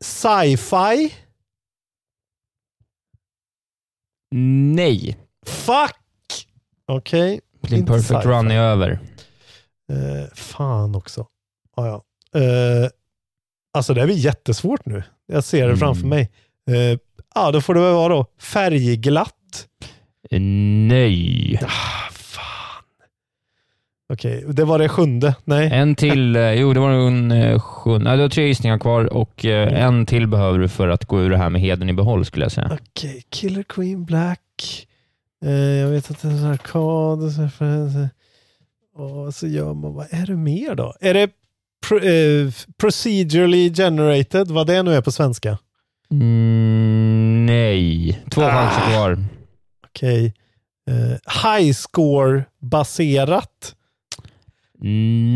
S5: sci-fi.
S4: Nej.
S5: Fuck! Okej.
S4: Din
S5: inte
S4: perfect run är över.
S5: Eh, fan också. Ah, ja. Eh, alltså det blir jättesvårt nu. Jag ser det
S4: Mm.
S5: framför mig. Eh, ja, då får det väl vara då färgglatt.
S4: Nej.
S5: Ah, fan. Okej, det var det sjunde. Nej.
S4: En till. eh, Jo, det var en eh, sjunde. Du har tre gissningar kvar och eh,
S5: Mm.
S4: en till behöver du för att gå ur det här med heden i behåll skulle jag säga.
S5: Okej, Killer Queen Black. Eh, jag vet att det är en arkad. Och så- gör man, vad är det mer då? Är det pro, eh, procedurally generated, vad det nu är på svenska?
S4: Mm, nej. Två
S5: Ah.
S4: chanser kvar.
S5: Okej. Eh, high score-baserat.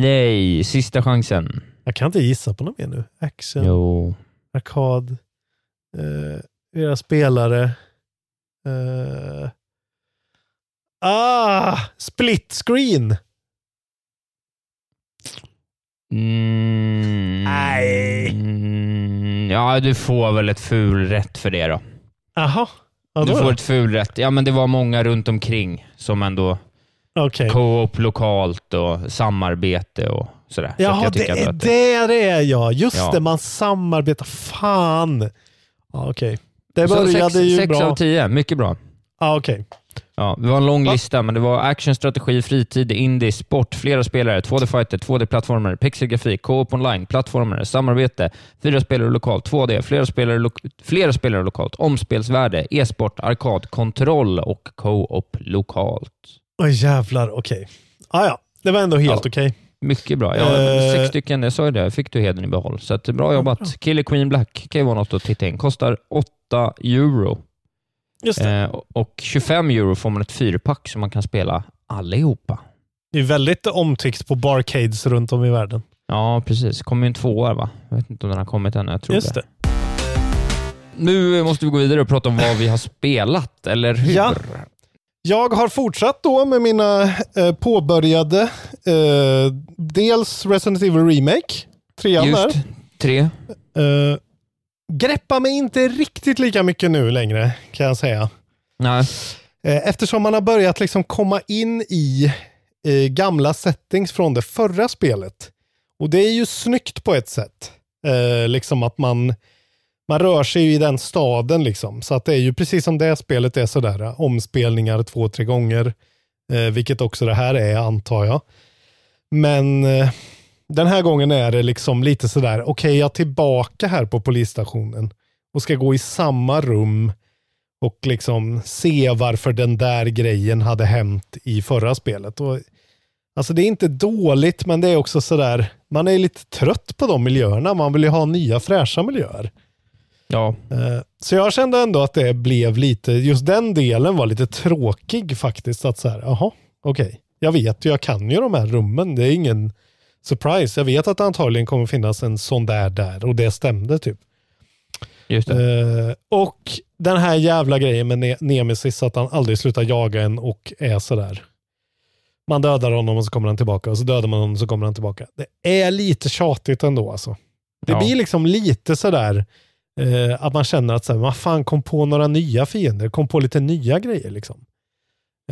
S4: Nej, sista chansen.
S5: Jag kan inte gissa på något mer nu. Action,
S4: Jo.
S5: arkad, eh, era spelare. Eh, ah, split screen.
S4: Mm,
S5: Nej.
S4: Mm, ja, du får väl ett ful rätt för det då.
S5: Jaha. Ja,
S4: du får
S5: då.
S4: ett ful rätt. Ja, men det var många runt omkring som ändå
S5: Okej.
S4: co-op lokalt och samarbete och sådär. Så
S5: Jaha,
S4: jag
S5: det är
S4: att
S5: det är jag. Just
S4: Ja.
S5: det, man samarbetar. Fan. Ja, Okej. Det
S4: Så
S5: började
S4: sex,
S5: ju
S4: sex
S5: bra.
S4: av tio, mycket bra.
S5: Ja, okej.
S4: Ja, det var en lång lista, men det var action, strategi, fritid, indie, sport, flera spelare, 2D fighter, 2D-plattformar, pixelgrafik, co-op online, plattformar, samarbete, fyra spelare lokalt, 2D, flera spelare, lo- flera spelare lokalt, omspelsvärde, e-sport, arkad, kontroll och co-op lokalt.
S5: Oj jävlar, okej. Ah, ja, det var ändå helt
S4: Ja.
S5: okej.
S4: Mycket bra. Ja,
S5: Eh.
S4: Sex stycken, jag sa ju det, fick du heden i behåll. Så att, bra jobbat. Killer Queen Black kan ju vara något att titta in. Kostar 8 euro.
S5: Just det.
S4: Eh, och 25 euro får man ett fyrpack som man kan spela allihopa.
S5: Det är väldigt omtyckt på barcades runt om i världen.
S4: Ja, precis. kommer ju en tvåa, va? Jag vet inte om den har kommit än. Jag tror
S5: Just
S4: det.
S5: det.
S4: Nu måste vi gå vidare och prata om vad vi har spelat, eller hur?
S5: Ja. Jag har fortsatt då med mina eh, påbörjade, eh, dels Resident Evil Remake, trean
S4: Just
S5: där.
S4: tre.
S5: Eh, greppar mig inte riktigt lika mycket nu längre, kan jag säga.
S4: Nej.
S5: Eh, Eftersom man har börjat liksom komma in i eh, gamla settings från det förra spelet. Och det är ju snyggt på ett sätt. Eh, liksom att man, man rör sig i den staden liksom. Så att det är ju precis som det spelet är sådär, omspelningar två, tre gånger. Eh, vilket också det här är antar jag. Men eh, den här gången är det liksom lite sådär, okej jag är tillbaka här på polisstationen och ska gå i samma rum och liksom se varför den där grejen hade hänt i förra spelet. Och, alltså det är inte dåligt, men det är också sådär, man är lite trött på de miljöerna. Man vill ju ha nya fräscha miljöer.
S4: Ja.
S5: Eh, Så jag kände ändå att det blev lite, just den delen var lite tråkig faktiskt. Att så här, jaha, okej. Jag vet ju, jag kan ju de här rummen. Det är ingen surprise. Jag vet att det antagligen kommer finnas en sån där där och det stämde typ.
S4: Just.
S5: Eh, och den här jävla grejen med ne- Nemesis, att han aldrig slutar jaga en och är sådär. Man dödar honom och så kommer han tillbaka och så dödar man honom och så kommer han tillbaka. Det är lite tjatigt ändå alltså. Det
S4: Ja.
S5: blir liksom lite sådär eh, att man känner att så här, vad fan kom på några nya fiender, kom på lite nya grejer liksom.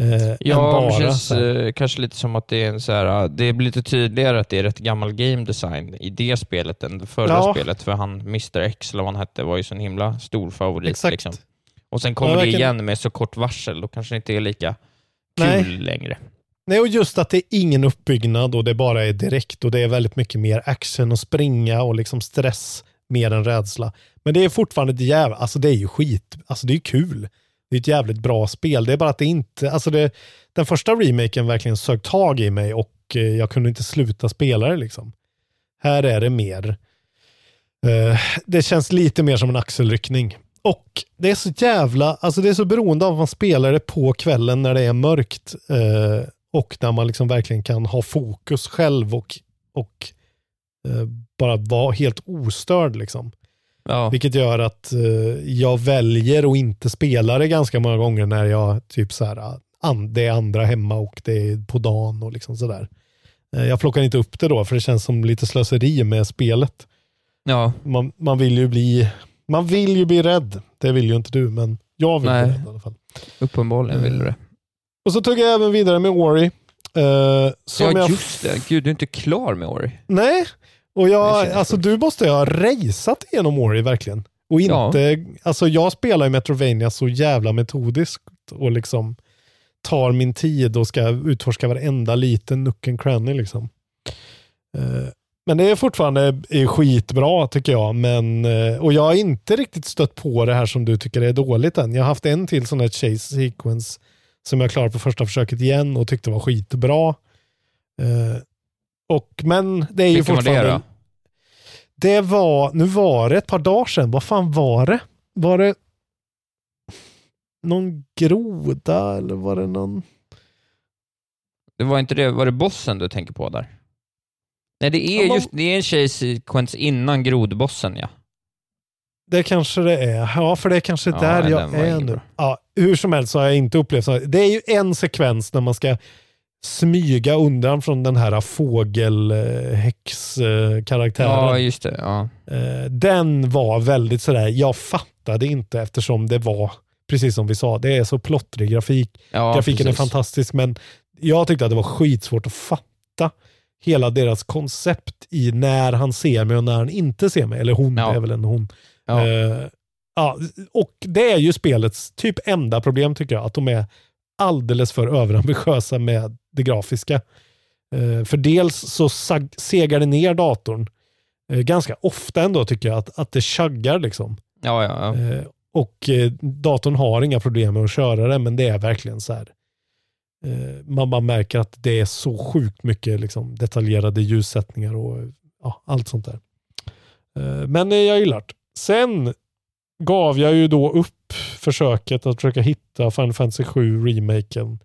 S5: Eh,
S4: Ja,
S5: bara
S4: det känns eh, kanske lite som att det är en så här, uh, det blir lite tydligare att det är rätt gammal game design i det spelet än det förra
S5: Ja.
S4: spelet, för han Mr X, eller vad han hette, var ju en himla stor favorit.
S5: Exakt.
S4: Liksom. Och sen kommer
S5: Ja,
S4: det igen med så kort varsel, då kanske det inte är lika
S5: Nej.
S4: kul längre.
S5: Nej, och just att det är ingen uppbyggnad och det bara är direkt och det är väldigt mycket mer action och springa och liksom stress mer än rädsla. Men det är fortfarande ett jävla, alltså det är ju skit, alltså det är kul. Det är ett jävligt bra spel. Det är bara att det inte, alltså det, den första remaken verkligen sög tag i mig och eh, jag kunde inte sluta spela det liksom. Här är det mer, uh, det känns lite mer som en axelryckning. Och det är så jävla, alltså det är så beroende av att man spelar det på kvällen när det är mörkt. uh, och när man liksom verkligen kan ha fokus själv och, och uh, bara vara helt ostörd. Liksom.
S4: Ja.
S5: Vilket gör att eh, jag väljer att inte spela det ganska många gånger när jag typ så här, an, det är andra hemma och det är på dagen och liksom sådär. Eh, jag plockar inte upp det då för det känns som lite slöseri med spelet.
S4: Ja.
S5: Man, man vill ju bli man vill ju bli rädd. Det vill ju inte du, men jag vill
S4: Nej.
S5: bli rädd i alla fall.
S4: Uppenbarligen vill du det.
S5: Och så tog jag även vidare med Ori. Eh, som
S4: Ja,
S5: jag
S4: just det. Gud, du är inte klar med Ori.
S5: Nej, och jag, alltså du måste ju ha raceat igenom Ori verkligen. Och inte, alltså jag spelar i Metrovania så jävla metodiskt och liksom tar min tid och ska utforska varenda liten nook and cranny liksom. Eh, Men det är fortfarande är skitbra tycker jag. Men, eh, och jag har inte riktigt stött på det här som du tycker är dåligt än. Jag har haft en till sån här chase sequence som jag klarade på första försöket igen och tyckte var skitbra. Eh, Och, men det är ju
S4: Vilken det
S5: fortfarande... Det var, nu var det ett par dagar sedan, vad fan var det? Var det... någon groda eller var det någon...
S4: Det var inte det, var det bossen du tänker på där? Nej, det är
S5: Ja, man-
S4: just, det är en tjejsekvens innan grodbossen ja.
S5: Det kanske det är. Ja, för det är kanske
S4: Ja,
S5: där jag är nu.
S4: bra.
S5: Ja, hur som helst så har jag inte upplevt så. Det är ju en sekvens när man ska smyga undan från den här fågelhäxkaraktären.
S4: Ja, just det. Ja.
S5: Eh, Den var väldigt sådär, jag fattade inte eftersom det var, precis som vi sa, det är så plottrig grafik.
S4: Ja,
S5: Grafiken
S4: precis.
S5: är fantastisk, men jag tyckte att det var skitsvårt att fatta hela deras koncept i när han ser mig och när han inte ser mig. Eller hon,
S4: Ja.
S5: det är väl en hon.
S4: Ja.
S5: Eh, ja, och det är ju spelets typ enda problem tycker jag, att de är alldeles för överambitiösa med det grafiska. Eh, för dels så segar det ner datorn eh, ganska ofta ändå tycker jag, att, att det chaggar liksom.
S4: Ja, ja, ja.
S5: Eh, och datorn har inga problem med att köra det, men det är verkligen så här. Man bara märker att det är så sjukt mycket liksom, detaljerade ljussättningar och ja, allt sånt där. Men jag gillar det. Sen gav jag ju då upp försöket att försöka hitta Final Fantasy 7 remaken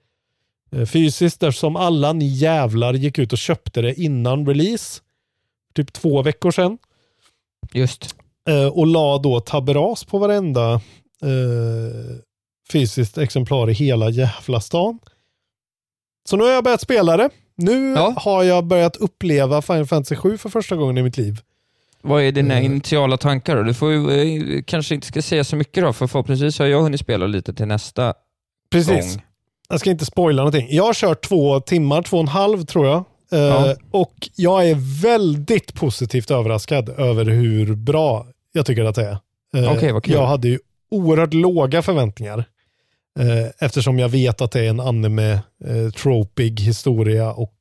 S5: eh, fysiskt eftersom alla ni jävlar gick ut och köpte det innan release. Typ två veckor sedan.
S4: Just.
S5: Eh, och la då taberas på varenda eh, fysiskt exemplar i hela jävla stan. Så nu har jag börjat spela det. Nu har jag börjat uppleva Final Fantasy 7 för första gången i mitt liv.
S4: Vad är dina
S5: Eh.
S4: initiala tankar då? Du får ju, eh, kanske inte ska säga så mycket då, för förhoppningsvis har jag hunnit spela lite till nästa
S5: Precis.
S4: gång.
S5: Jag ska inte spoila någonting. Jag har kört två timmar, två och en halv tror jag. Eh,
S4: Ja.
S5: Och jag är väldigt positivt överraskad över hur bra jag tycker att det är. Eh,
S4: Okej, vad kul.
S5: Jag hade ju oerhört låga förväntningar. Eh, eftersom jag vet att det är en anime, eh, tropig historia och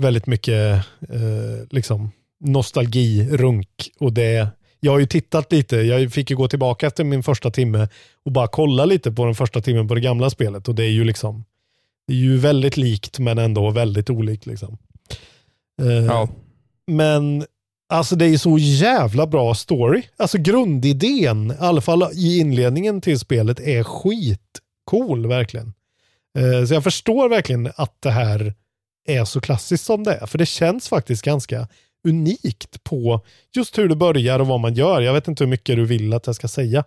S5: väldigt mycket eh, liksom nostalgi, runk. Och det, jag har ju tittat lite, jag fick ju gå tillbaka efter min första timme och bara kolla lite på den första timmen på det gamla spelet och det är ju liksom det är ju väldigt likt men ändå väldigt olikt. Liksom. Eh,
S4: Ja.
S5: Men alltså det är så jävla bra story. Alltså grundidén, i alla fall i inledningen till spelet, är skitcool verkligen. Eh, Så jag förstår verkligen att det här är så klassiskt som det är. För det känns faktiskt ganska unikt på just hur det börjar och vad man gör. Jag vet inte hur mycket du vill att jag ska säga.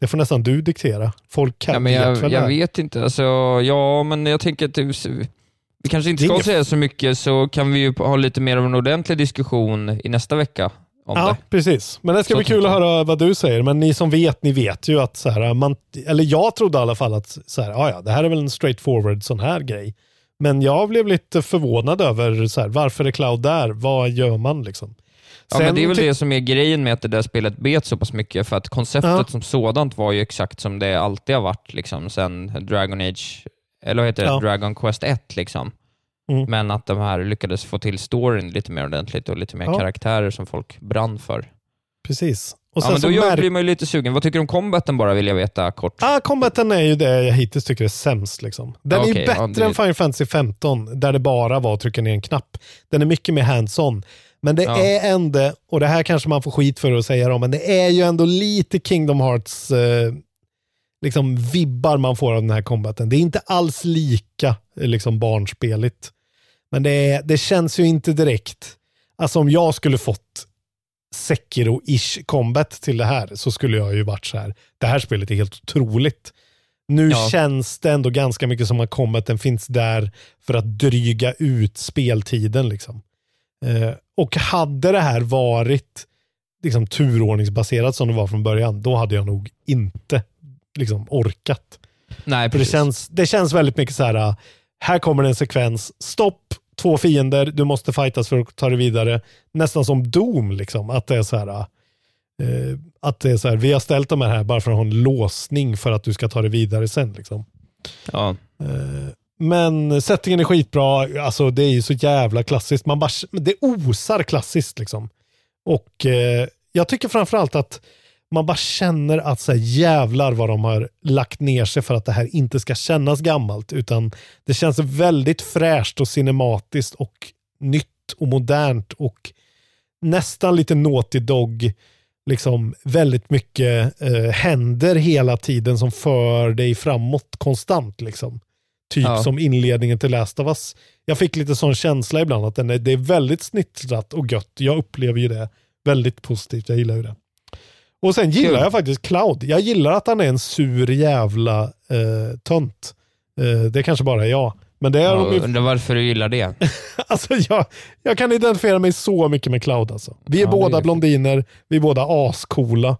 S5: Det får nästan du diktera. Folk kan
S4: Ja, men
S5: vet
S4: jag,
S5: väl det
S4: jag vet inte. Alltså, ja, men jag tänker att det, vi kanske inte ska
S5: inget-
S4: säga så mycket, så kan vi ju ha lite mer av en ordentlig diskussion i nästa vecka om
S5: Ja,
S4: det.
S5: precis. Men det ska
S4: Så
S5: bli kul att höra vad du säger. Men ni som vet, ni vet ju att så här, man, eller jag trodde i alla fall att så här, ja, ja, det här är väl en straightforward sån här grej. Men jag blev lite förvånad över så här, varför är Cloud där? Vad gör man liksom?
S4: Ja, men det är väl det som är grejen med att det där spelet bet så pass mycket, för att konceptet
S5: Ja.
S4: som sådant var ju exakt som det alltid har varit, liksom, sen Dragon Age, eller vad heter det,
S5: Ja.
S4: Dragon Quest 1. Liksom.
S5: Mm.
S4: Men att de här lyckades få till storyn lite mer ordentligt och lite mer
S5: Ja.
S4: karaktärer som folk brann för.
S5: Precis. Och
S4: ja,
S5: sen
S4: men
S5: så
S4: då gör, blir man ju lite sugen. Vad tycker du om combaten bara, vill jag veta kort.
S5: Ah, combaten är ju det jag hittills tycker är sämst. Liksom. Den är ju bättre
S4: ja, det-
S5: än Final Fantasy 15, där det bara var att trycka ner en knapp. Den är mycket mer hands-on. Men det
S4: Ja.
S5: är ändå, och det här kanske man får skit för att säga då, men det är ju ändå lite Kingdom Hearts eh, liksom vibbar man får av den här combaten. Det är inte alls lika eh, liksom barnspeligt. Men det, är, det känns ju inte direkt, alltså om jag skulle fått Sekiro-ish combat till det här så skulle jag ju varit så här. Det här spelet är helt otroligt. Nu
S4: Ja.
S5: känns det ändå ganska mycket som att combaten finns där för att dryga ut speltiden. Liksom. Eh, och hade det här varit liksom, turordningsbaserat som det var från början, då hade jag nog inte liksom, orkat.
S4: Nej,
S5: För det
S4: precis.
S5: känns, det känns väldigt mycket så här, äh, här kommer en sekvens, stopp, två fiender, du måste fightas för att ta dig vidare. Nästan som Doom, liksom. Att det är så här, äh, att det är så här, vi har ställt de här här bara för att ha en låsning för att du ska ta dig vidare sen. Liksom.
S4: Ja.
S5: Eh, Men settingen är skitbra, alltså det är ju så jävla klassiskt. Man bara, det osar klassiskt liksom. Och eh, jag tycker framförallt att man bara känner att så här, jävlar vad de har lagt ner sig för att det här inte ska kännas gammalt. Utan det känns väldigt fräscht och cinematiskt och nytt och modernt och nästan lite Naughty Dog liksom väldigt mycket eh, händer hela tiden som för dig framåt konstant. Liksom. Typ
S4: Ja.
S5: som inledningen till Last of Us. Jag fick lite sån känsla ibland att den är, det är väldigt snittrat och gött. Jag upplever ju det väldigt positivt. Jag gillar ju det. Och sen gillar
S4: Kul.
S5: jag faktiskt Cloud. Jag gillar att han är en sur jävla eh, tönt. Eh, det kanske bara är jag. Men det är ju
S4: undrar varför du gillar det. *laughs*
S5: Alltså jag, jag kan identifiera mig så mycket med Cloud alltså. Vi är
S4: Ja,
S5: båda
S4: är
S5: blondiner, vi är båda ascoola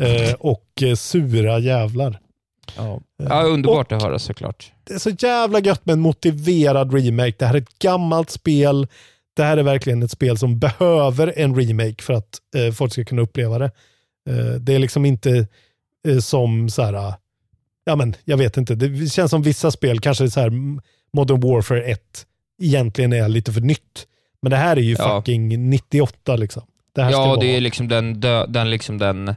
S5: eh, och eh, sura jävlar.
S4: Ja, ja underbart att höra såklart.
S5: Det är så jävla gött med en motiverad remake. Det här är ett gammalt spel. Det här är verkligen ett spel som behöver en remake för att eh, folk ska kunna uppleva det. Eh, det är liksom inte eh, som så här, ah, ja men jag vet inte, det känns som vissa spel, kanske så här Modern Warfare 1, egentligen är lite för nytt. Men det här är ju
S4: Ja.
S5: fucking 98 liksom. Det
S4: Ja,
S5: vara-
S4: det är liksom den, den, liksom den,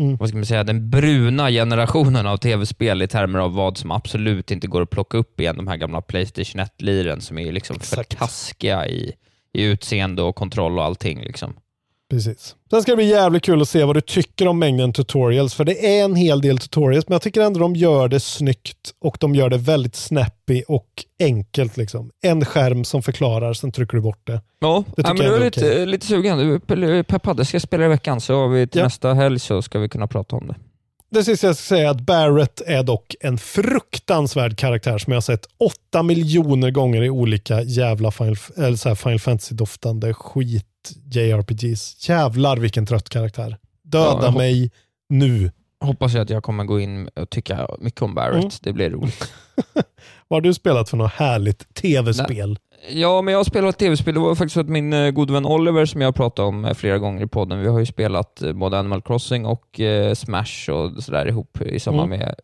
S5: Mm.
S4: vad ska man säga, den bruna generationen av tv-spel i termer av vad som absolut inte går att plocka upp igen. De här gamla Playstation 1-liren som är liksom för
S5: Exakt.
S4: taskiga i, i utseende och kontroll och allting. Liksom.
S5: Precis. Sen ska det bli jävligt kul att se vad du tycker om mängden tutorials. För det är en hel del tutorials, men jag tycker ändå de gör det snyggt och de gör det väldigt snappy och enkelt. Liksom. En skärm som förklarar, sen trycker du bort det.
S4: Ja,
S5: Det
S4: ja men du
S5: är
S4: lite,
S5: okej.
S4: lite sugen. Du är peppad. Jag ska spela i veckan, så har vi till
S5: Ja.
S4: nästa helg så ska vi kunna prata om det.
S5: Det sista jag ska säga är att Barrett är dock en fruktansvärd karaktär som jag har sett åtta miljoner gånger i olika jävla Final, eller så här Final Fantasy-doftande skit JRPGs. Jävlar vilken trött karaktär. Döda
S4: Ja,
S5: mig nu.
S4: Hoppas jag att jag kommer gå in och tycka mycket om Barrett.
S5: Mm.
S4: Det blir roligt. *laughs*
S5: Vad har du spelat för något härligt tv-spel?
S4: Ja, men jag har spelat tv-spel. Det var faktiskt så att min eh, gode vän Oliver, som jag har pratat om eh, flera gånger i podden, vi har ju spelat eh, både Animal Crossing och Smash och sådär ihop i samband
S5: Mm.
S4: med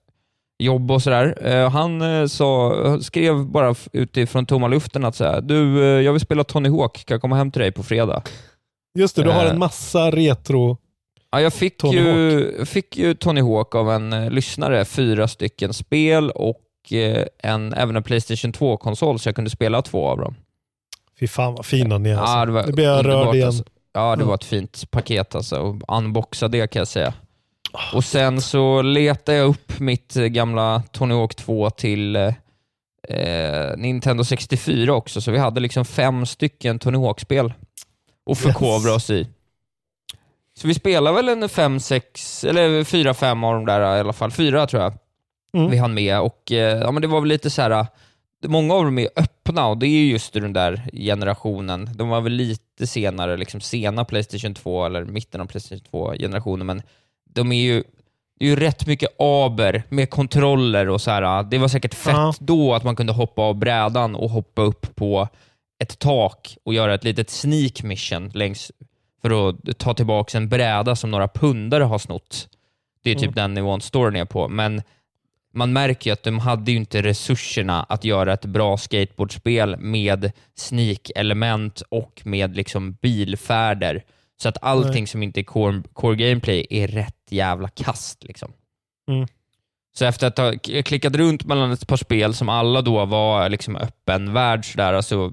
S4: jobb och sådär. Eh, han eh, sa, skrev bara utifrån tomma luften att så du, eh, jag vill spela Tony Hawk, kan jag komma hem till dig på fredag?
S5: Just det, du har en massa retro...
S4: Ja, jag fick
S5: Tony
S4: ju, fick ju Tony Hawk av en lyssnare, fyra stycken spel och en, även en Playstation 2-konsol, så jag kunde spela två av dem.
S5: Fy fan vad fina ni är. Alltså.
S4: Ja, det var
S5: Nu blir jag rörd igen.
S4: Alltså. Ja, det var ett fint paket alltså. Unboxa det kan jag säga. Och sen så letade jag upp mitt eh, gamla Tony Hawk 2 till eh, eh, Nintendo 64 också, så vi hade liksom fem stycken Tony Hawk-spel och förkovra
S5: Yes.
S4: oss i. Så vi spelar väl en fem, sex, eller fyra, fem av de där i alla fall. Fyra tror jag
S5: Mm.
S4: vi hann med och eh, ja, men det var väl lite så här. eh, Många av dem är öppna och det är ju just den där generationen. De var väl lite senare, liksom sena Playstation 2 eller mitten av Playstation 2-generationen, men de är ju, det är ju rätt mycket aber med kontroller och så här. Det var säkert fett
S5: Ja.
S4: då att man kunde hoppa av brädan och hoppa upp på ett tak och göra ett litet sneak mission längs för att ta tillbaka en bräda som några pundare har snott. Det är typ
S5: Mm.
S4: den nivån storyn är på, men man märker ju att de hade ju inte resurserna att göra ett bra skateboardspel med sneak-element och med liksom bilfärder. Så att allting
S5: Nej.
S4: som inte är core, core gameplay är rätt jävla kast. Liksom.
S5: Mm.
S4: Så efter att ha klickat runt mellan ett par spel som alla då var liksom öppen värld, sådär, alltså,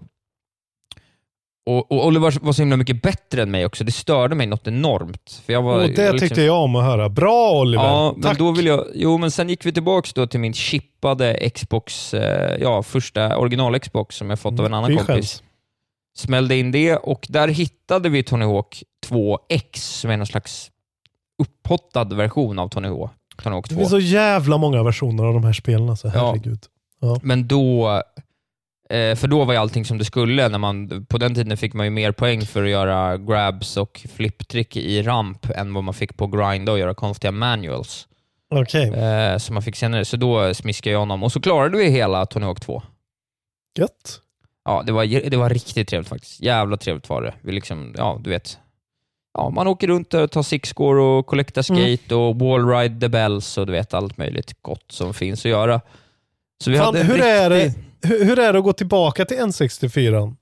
S4: och, och Oliver var så himla mycket bättre än mig också. Det störde mig något enormt. För jag var,
S5: Och
S4: jag
S5: det
S4: liksom-
S5: tyckte jag om att höra. Bra Oliver!
S4: Ja, men
S5: Tack!
S4: då vill jag, jo, men sen gick vi tillbaks då till min chippade Xbox, eh, ja, första original-Xbox som jag fått av en annan
S5: Fy
S4: kompis.
S5: skäms.
S4: Smällde in det och där hittade vi Tony Hawk 2X som är någon slags upphottad version av Tony Hawk. Tony Hawk
S5: Det
S4: 2.
S5: finns så jävla många versioner av de här spelen. Alltså.
S4: Ja.
S5: Herregud. Ja.
S4: Men då, eh, för då var ju allting som det skulle. När man, på den tiden fick man ju mer poäng för att göra grabs och flipptrick i ramp än vad man fick på grinda och göra konstiga manuals.
S5: Okej,
S4: Eh, som man fick senare. Så då smiskade jag honom och så klarade vi hela Tony Hawk 2.
S5: gött.
S4: Ja, det var, det var riktigt trevligt faktiskt. Jävla trevligt var det. Vi liksom, ja, du vet. Ja, man åker runt och tar sixscore och collectar skate
S5: Mm.
S4: och wallride the bells och du vet allt möjligt gott som finns att göra. Så vi
S5: Fan,
S4: hade
S5: hur, är det,
S4: riktig-
S5: hur, hur är det att gå tillbaka till N64?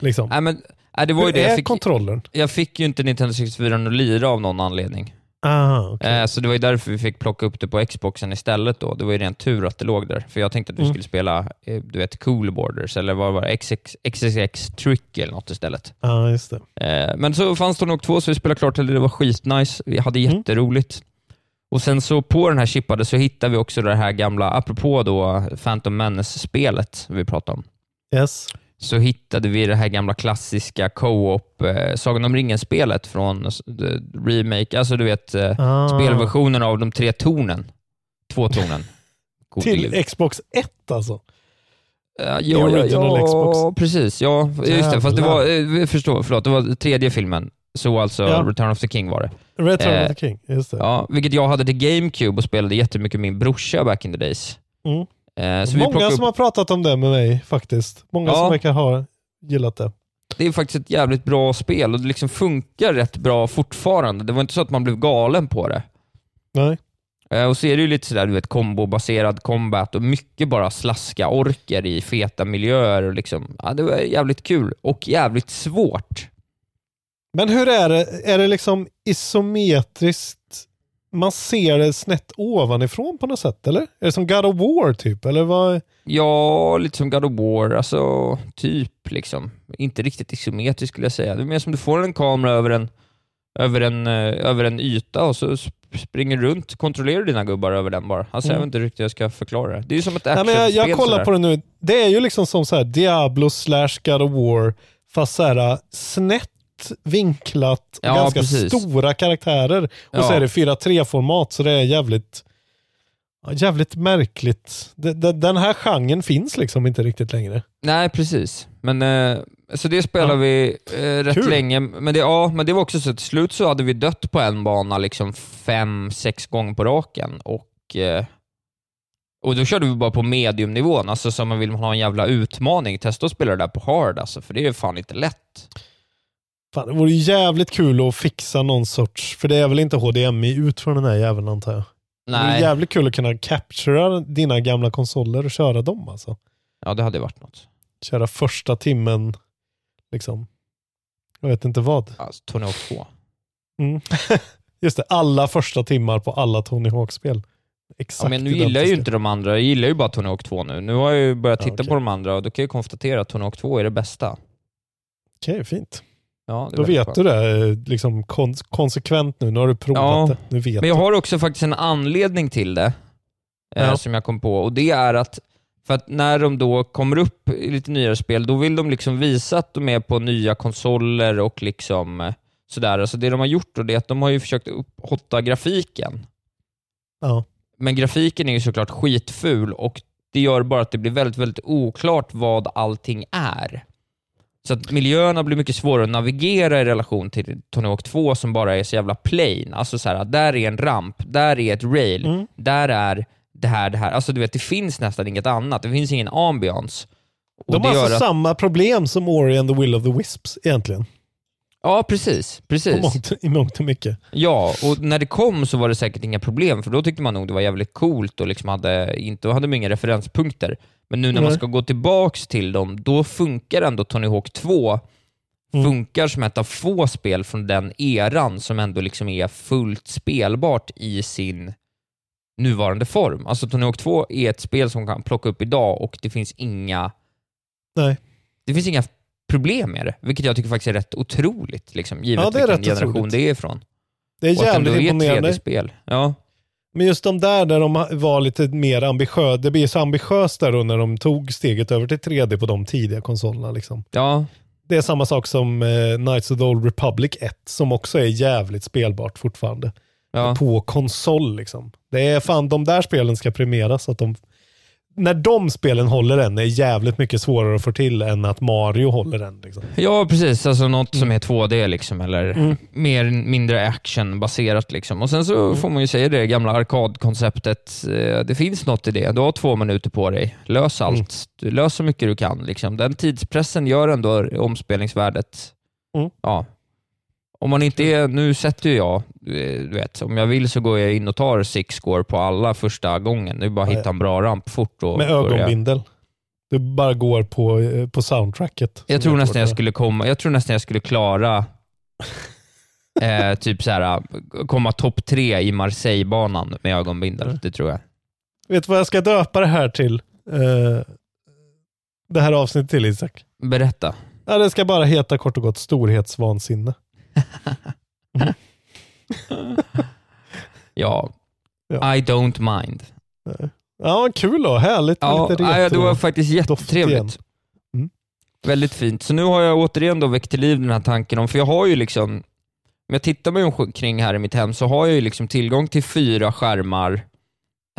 S5: Liksom.
S4: Nej, men, nej, det var ju
S5: hur
S4: det.
S5: är
S4: Jag fick,
S5: kontrollen?
S4: jag fick ju inte Nintendo 64 att lira av någon anledning.
S5: Ah, okay.
S4: Eh, Så det var ju därför vi fick plocka upp det på Xboxen istället. då. Det var ju ren tur att det låg där. För jag tänkte att vi
S5: Mm.
S4: skulle spela eh, du vet, Cool Borders eller vad var det? XX, XXX Trick eller något istället.
S5: Ja, just det.
S4: Eh, Men så fanns det nog två, så vi spelade klart det. Det var skitnice. Vi hade
S5: Mm.
S4: jätteroligt. Och sen så på den här chippade så hittade vi också det här gamla, apropå då Phantom Menace-spelet vi pratade om,
S5: Yes.
S4: Så hittade vi det här gamla klassiska co-op eh, Sagan om ringen-spelet från eh, remake, alltså du vet eh,
S5: Ah.
S4: spelversionen av de tre tornen. Två tornen. *laughs* God
S5: Till
S4: bild.
S5: Xbox 1 alltså?
S4: Eh, ja, ja, ja,
S5: Xbox.
S4: precis. Ja, just det. Fast det var, eh, förstå, förlåt, det var tredje filmen. Så alltså
S5: Ja.
S4: Return of the King var det.
S5: Return
S4: Eh,
S5: of the King, just det.
S4: Ja, vilket jag hade till GameCube och spelade jättemycket med min brorsa back in the days.
S5: Mm.
S4: Eh,
S5: Många
S4: plockade
S5: som
S4: upp,
S5: har pratat om det med mig faktiskt. Många
S4: Ja.
S5: som verkar ha gillat det.
S4: det är faktiskt ett jävligt bra spel och det liksom funkar rätt bra fortfarande. Det var inte så att man blev galen på det.
S5: Nej.
S4: Eh, Och så är det ju lite sådär, du vet, kombobaserad combat och mycket bara slaska orker i feta miljöer. Och liksom, ja, det var jävligt kul och jävligt svårt.
S5: Men hur är det? Är det liksom isometriskt? Man ser det snett ovanifrån på något sätt, eller? Är det som God of War typ? Eller vad?
S4: Ja, lite som God of War, alltså typ liksom. Inte riktigt isometriskt skulle jag säga. Det är mer som du får en kamera över en, över en, eh, över en yta och så sp- springer runt, kontrollerar dina gubbar över den bara. Alltså, Jag
S5: Mm.
S4: vet inte riktigt hur jag ska förklara det. Det är ju som ett actionspel.
S5: jag, jag kollar
S4: sådär.
S5: på det nu. Det är ju liksom som så här Diablo slash God of War, fast så här snett vinklat och
S4: Ja,
S5: ganska
S4: precis.
S5: stora karaktärer. Och så
S4: Ja.
S5: är det 4.3-format, så det är jävligt, jävligt märkligt. Den här genren finns liksom inte riktigt längre.
S4: Nej, precis. Men, eh, så det spelade
S5: Ja.
S4: vi eh, rätt
S5: Kul.
S4: länge. Men det, ja, men det var också så att till slut så hade vi dött på en bana liksom fem, sex gånger på raken. Och, eh, och då körde vi bara på mediumnivån. Alltså som man vill man ha en jävla utmaning, testa att spela det där på hard alltså, för det är fan inte lätt.
S5: Fan, det vore jävligt kul att fixa någon sorts, för det är väl inte HDMI ut från den här jäveln antar jag. Det vore
S4: Nej,
S5: jävligt kul att kunna captura dina gamla konsoler och köra dem alltså.
S4: ja det hade varit något.
S5: Köra första timmen, liksom. Jag vet inte vad.
S4: Alltså, Tony Hawk 2.
S5: Mm. *laughs* Just det, alla första timmar på alla Tony Hawk-spel. Exakt
S4: Ja, men nu gillar jag ju inte de andra, jag gillar ju bara Tony Hawk 2 nu. Nu har jag ju börjat
S5: Ja,
S4: titta
S5: okej.
S4: på de andra och då kan jag konstatera att Tony Hawk 2 är det bästa.
S5: Okej, fint.
S4: Ja,
S5: Då vet
S4: skönt.
S5: du det eh, liksom kon konsekvent nu. Nu har du provat
S4: Ja,
S5: det. Nu vet
S4: Men jag
S5: du.
S4: har också faktiskt en anledning till det, eh,
S5: Ja.
S4: som jag kom på. Och det är att, för att när de då kommer upp i lite nyare spel, då vill de liksom visa att de är på nya konsoler och liksom eh, sådär. Alltså det de har gjort då, det är att de har ju försökt upphotta grafiken.
S5: Ja.
S4: Men grafiken är ju såklart skitful och det gör bara att det blir väldigt, väldigt oklart vad allting är. Så att miljöerna blir mycket svårare att navigera i relation till Tony Hawk 2 som bara är så jävla plain. Alltså så här, där är en ramp, där är ett rail,
S5: Mm.
S4: där är det här, det här. Alltså du vet, det finns nästan inget annat. Det finns ingen ambiance. Och
S5: De har alltså
S4: att-
S5: samma problem som Ori and the Will of the Wisps egentligen.
S4: Ja, precis. Precis.
S5: mångt, I mångt och mycket.
S4: Ja, och när det kom så var det säkert inga problem, för då tyckte man nog det var jävligt coolt och liksom hade, inte, hade man inga referenspunkter. Men nu när man
S5: Nej.
S4: ska gå tillbaks till dem, då funkar ändå Tony Hawk 2
S5: Mm.
S4: funkar som ett av få spel från den eran som ändå liksom är fullt spelbart i sin nuvarande form. Alltså Tony Hawk 2 är ett spel som kan plocka upp idag och det finns inga
S5: Nej.
S4: det finns inga problem med det, vilket jag tycker faktiskt är rätt otroligt, liksom, givet
S5: Ja, det är
S4: vilken
S5: rätt
S4: generation
S5: otroligt.
S4: det är ifrån.
S5: Det är
S4: Och att det ändå
S5: jävligt imponerande.
S4: 3D-spel. Ja.
S5: Men just de där där de var lite mer ambitiösa, det blir så ambitiöst där då när de tog steget över till 3D på de tidiga konsolerna. Liksom.
S4: Ja,
S5: Det är samma sak som eh, Knights of the Old Republic 1 som också är jävligt spelbart fortfarande.
S4: ja.
S5: På konsol liksom. Det är fan de där spelen ska premieras. Att de, när de spelen håller än är jävligt mycket svårare att få till än att Mario håller än. Liksom.
S4: ja precis. Alltså något som är 2D liksom, eller
S5: Mm.
S4: mer, mindre actionbaserat. Liksom. Och sen så
S5: Mm.
S4: får man ju säga det gamla arkadkonceptet. eh, Det finns något i det. Du har två minuter på dig. Lös allt.
S5: Mm.
S4: Du lös så mycket du kan. Liksom. Den tidspressen gör ändå omspelningsvärdet.
S5: Mm.
S4: Ja. Om man inte är, nu sätter ju jag, eh, du vet, om jag vill så går jag in och tar six score på alla första gången. Det är bara att hitta en bra ramp fort och
S5: Med
S4: börja.
S5: ögonbindel. Du bara går på, eh, på soundtracket.
S4: Jag tror
S5: heter
S4: nästan jag skulle komma, jag tror nästan jag skulle klara *laughs* eh, typ så här, komma topp tre i Marseille-banan med ögonbindel. Det tror jag.
S5: Vet du vad jag ska döpa det här till? Eh, det här avsnittet till Isak?
S4: Berätta.
S5: Ja, det ska bara heta kort och gott storhetsvansinne.
S4: Ja. I don't mind.
S5: Ja, kul då. Härligt.
S4: Ja,
S5: Lite
S4: ja, det var faktiskt jättetrevligt.
S5: Mm.
S4: Väldigt fint. Så nu har jag återigen då väckt till liv den här tanken om, för jag har ju liksom, om jag tittar mig omkring här i mitt hem så har jag ju liksom tillgång till fyra skärmar,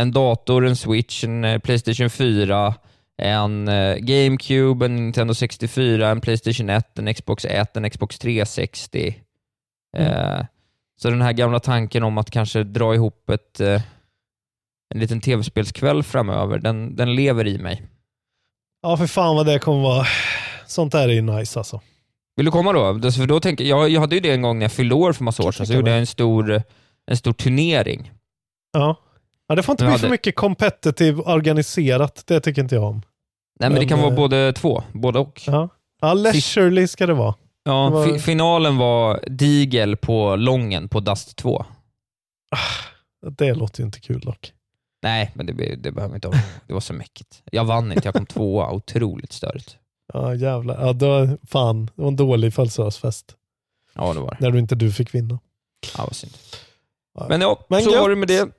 S4: en dator, en switch, en eh, Playstation 4, en eh, GameCube, en Nintendo 64, en Playstation 1, en Xbox 1, en Xbox 360. Eh, så den här gamla tanken om att kanske dra ihop ett, eh, en liten tv-spelskväll framöver, den, den lever i mig.
S5: Ja, för fan vad det kommer vara. Sånt där är ju nice alltså.
S4: Vill du komma då? För då tänker, jag, jag hade ju det en gång när jag fyllde år för massa år sedan, så gjorde jag en stor, en stor turnering.
S5: Ja. ja det får inte
S4: Jag
S5: bli
S4: hade-
S5: för mycket competitive organiserat. Det tycker inte jag om.
S4: Nej men det
S5: Men,
S4: kan vara
S5: eh,
S4: både två, både och.
S5: Ja, ja leisurely ska det vara.
S4: Ja,
S5: det var-
S4: fi- finalen var digel på Lången på Dust 2.
S5: Det låter ju inte kul dock.
S4: Nej, men det, det behöver inte ha. Det var så mäckigt. Jag vann inte, jag kom tvåa. Otroligt störigt.
S5: Ja jävlar. Ja, då, fan, det var en dålig födelsedagsfest.
S4: Ja, det var det.
S5: När du inte du fick vinna.
S4: Ja, vad synd. Men ja,
S5: Men
S4: så
S5: gött.
S4: var det med det. Är du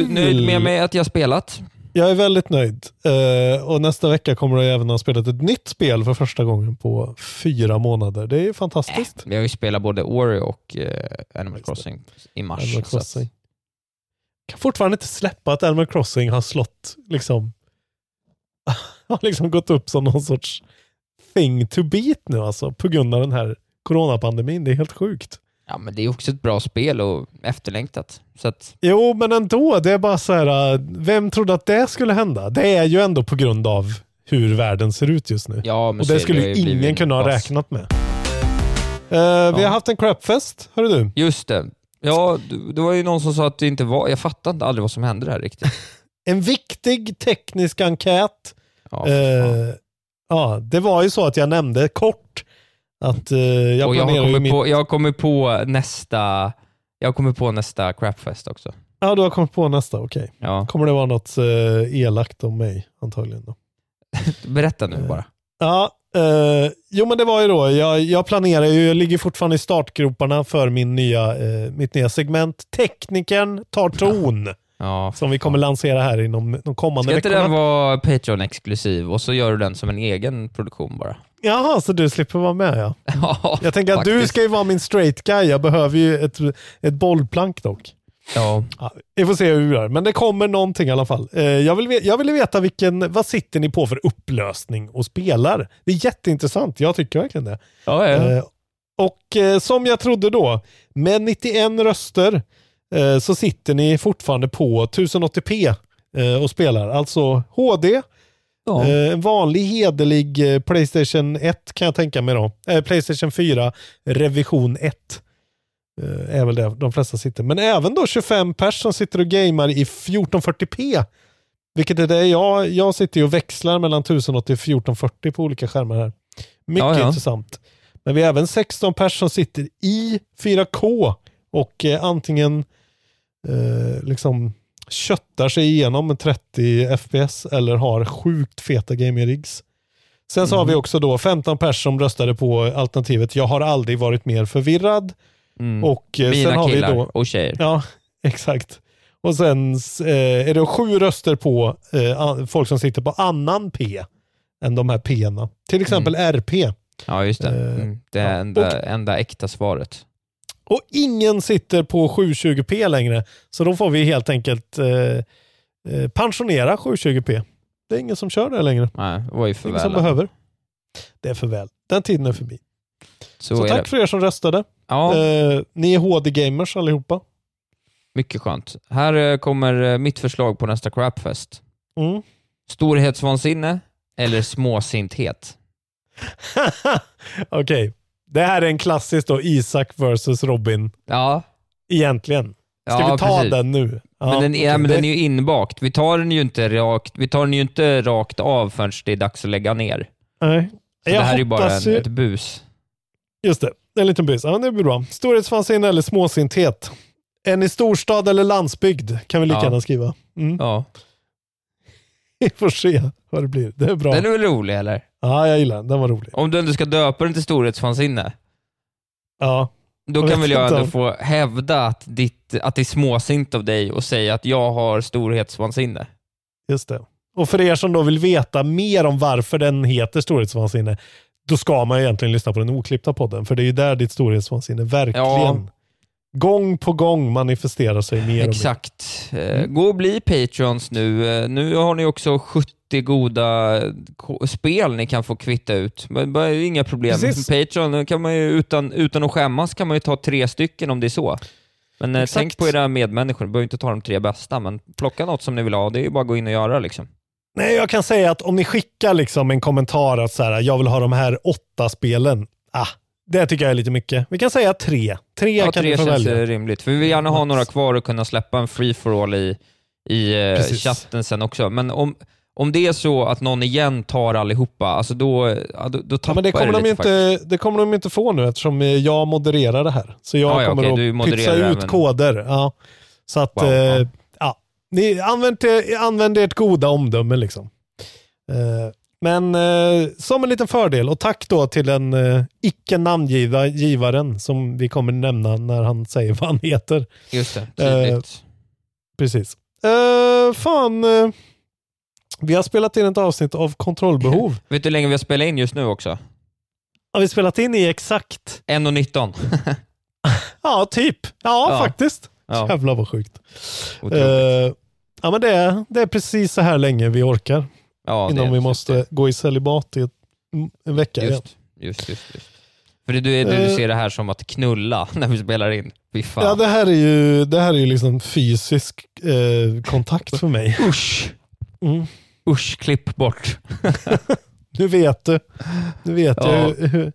S5: Kul.
S4: nöjd med mig att jag spelat?
S5: Jag är väldigt nöjd. Eh, och nästa vecka kommer du även ha spelat ett nytt spel för första gången på fyra månader. Det är fantastiskt.
S4: Vi har ju spelat både Ori och eh, Animal Crossing i mars.
S5: Animal
S4: så att-
S5: Crossing. kan fortfarande inte släppa att Animal Crossing har slått, liksom, *laughs* har liksom gått upp som någon sorts thing to beat nu alltså, på grund av den här coronapandemin. Det är helt sjukt.
S4: Ja, men det är också ett bra spel och efterlängtat. Så att,
S5: Jo, men ändå, det är bara så här, äh, vem trodde att det skulle hända? Det är ju ändå på grund av hur världen ser ut just nu.
S4: ja, men
S5: Och det skulle
S4: blivit
S5: ingen kunna ha räknat med. Eh, Vi har haft en crapfest, hörru du.
S4: Just det. Ja, det det var ju någon som sa att det inte var... Jag fattar inte aldrig vad som hände där riktigt. *laughs*
S5: En viktig teknisk enkät.
S4: Ja,
S5: Eh, ja, det var ju så att jag nämnde kort att eh, jag
S4: och jag har, kommit
S5: mitt...
S4: på, jag kommit på nästa... Jag kommit på nästa crapfest också.
S5: Ja, du har kommit på nästa, okej.
S4: Ja.
S5: Kommer det vara något eh, elakt om mig antagligen då? *laughs*
S4: Berätta nu bara.
S5: Ja, eh, jo men det var ju då, jag, jag planerar ju, jag ligger fortfarande i startgroparna för min nya, eh, mitt nya segment. Teknikern tar ton.
S4: Ja.
S5: Som vi kommer lansera här inom de kommande
S4: Ska inte
S5: veckorna.
S4: den vara Patreon-exklusiv och så gör du den som en egen produktion bara?
S5: Jaha, så du slipper vara med ja. *laughs*
S4: Ja,
S5: Jag tänker att du ska ju vara min straight guy. Jag behöver ju ett, ett bollplank dock.
S4: Ja.
S5: Ja, vi får se hur vi gör, men det kommer någonting i alla fall. Eh, jag, vill, jag ville veta vilken, vad sitter ni på för upplösning och spelar? Det är jätteintressant, jag tycker verkligen det.
S4: Ja, ja.
S5: Eh, och eh, som jag trodde då, med 91 röster så sitter ni fortfarande på 1080p eh, och spelar. Alltså HD,
S4: Ja.
S5: eh, en vanlig hederlig eh, Playstation 1 kan jag tänka mig då. Eh, Playstation 4 revision 1. Eh, är väl det de flesta sitter. Men även då 25 pers som sitter och gamar i 1440p. Vilket är det jag, jag sitter och växlar mellan 1080 och 1440 på olika skärmar här. Mycket
S4: Ja, ja.
S5: intressant. Men vi har även 16 pers som sitter i 4K och antingen liksom köttar sig igenom med 30 FPS eller har sjukt feta gaming rigs. Sen så har
S4: Mhm.
S5: vi också då 15 pers som röstade på alternativet Jag har aldrig varit mer förvirrad.
S4: Mm.
S5: Och eh,
S4: Mina
S5: sen har vi
S4: killar
S5: då...
S4: och tjejer.
S5: Ja, *laughs* exakt. Och sen eh, är det sju röster på eh, folk som sitter på annan P än de här P-na. Till exempel RP.
S4: Ja, just det.
S5: Eh,
S4: Mm. Det
S5: ja.
S4: är enda, enda äkta svaret.
S5: Och ingen sitter på 720p längre. Så då får vi helt enkelt eh, eh, pensionera 720p. Det är ingen som kör det längre.
S4: Nej, det var ju för
S5: ingen som
S4: väl.
S5: behöver. Det är för väl. Den tiden är förbi.
S4: Så,
S5: Så,
S4: är
S5: tack
S4: det.
S5: för er som röstade.
S4: Ja,
S5: Eh, ni är HD-gamers allihopa.
S4: mycket skönt. Här eh, kommer eh, mitt förslag på nästa crapfest.
S5: Mm.
S4: Storhetsvansinne eller småsinthet? *laughs*
S5: Okej. Det här är en klassisk då, Isak versus Robin.
S4: Ja.
S5: Egentligen. Ska
S4: Ja,
S5: vi ta
S4: precis.
S5: den nu? Ja,
S4: men den, ja, men den är ju inbakt. Vi tar den ju inte rakt, vi tar den ju inte rakt av förrän det är dags att lägga ner.
S5: Nej.
S4: Så
S5: Jag
S4: det här är ju bara en,
S5: ju-
S4: ett bus.
S5: Just det. En liten bys. Ja, det blir bra. Storhetsvansinne eller småsinthet? En i storstad eller landsbygd kan vi lika
S4: Ja.
S5: gärna skriva. Mm.
S4: Ja.
S5: Vi får se vad det blir. Det är bra.
S4: Den är väl rolig eller?
S5: Ja, jag gillar den. Den var rolig.
S4: Om du ändå ska döpa den till storhetsvansinne,
S5: Ja.
S4: då kan väl jag ändå få hävda att, ditt, att det är småsint av dig och säga att jag har storhetsvansinne.
S5: Just det. Och för er som då vill veta mer om varför den heter storhetsvansinne, då ska man egentligen lyssna på den oklippta podden, för det är ju där ditt storhetsvansinne verkligen
S4: Ja.
S5: Gång på gång manifesterar sig mer och mer.
S4: Exakt. Eh, Gå och bli Patreons nu. Eh, Nu har ni också 70 goda spel ni kan få kvitta ut. Men inga problem.
S5: Precis.
S4: Patreon kan man ju utan, utan att skämmas kan man ju ta tre stycken om det är så. Men eh,
S5: Exakt.
S4: tänk på era medmänniskor, ni behöver inte ta de tre bästa, men plocka något som ni vill ha. Det är ju bara att gå in och göra liksom.
S5: Nej, jag kan säga att om ni skickar liksom en kommentar att så här, jag vill ha de här åtta spelen, ah, det tycker jag är lite mycket. Vi kan säga tre. Tre
S4: Ja,
S5: kan
S4: tre
S5: ni få
S4: känns
S5: välja.
S4: rimligt. För vi vill gärna ha några kvar och kunna släppa en free for all i, i eh,
S5: Precis.
S4: chatten sen också. Men om, om det är så att någon igen tar allihopa, alltså då, då, då tappar
S5: Ja, men det kommer,
S4: det
S5: de
S4: lite
S5: ju
S4: faktiskt.
S5: inte, det kommer de inte få nu eftersom eh, jag modererar det här. Så jag
S4: Ja,
S5: kommer
S4: du
S5: att pytsa ut
S4: även-
S5: koder. Ja. Så att,
S4: Wow,
S5: eh,
S4: ja.
S5: ja. Ni, använd, använd ert goda omdöme liksom. Eh, men eh, som en liten fördel, och tack då till den eh, icke namngivna givaren som vi kommer nämna när han säger *laughs* vad han heter.
S4: Just det, tydligt.
S5: Precis. Eh, fan, eh, vi har spelat in ett avsnitt av kontrollbehov. *laughs*
S4: Vet du hur länge vi har spelat in just nu också?
S5: Har vi spelat in i exakt?
S4: 1.19. *laughs*
S5: Ja, typ. Ja,
S4: Ja.
S5: faktiskt.
S4: Ja.
S5: Jävlar vad sjukt. Eh, ja, men det är, det är precis så här länge vi orkar.
S4: Ja,
S5: innan vi måste
S4: det.
S5: gå i celibat i ett, en vecka igen.
S4: Just, just, just, just. För det, du, du
S5: Eh.
S4: ser det här som att knulla *laughs* när vi spelar in. Fan.
S5: Ja, det här är ju, det här är ju liksom fysisk eh, kontakt för mig. *laughs*
S4: Usch!
S5: Mm.
S4: Usch, klipp bort. *laughs*
S5: Nu vet du. Nu vet
S4: Ja.
S5: jag hur,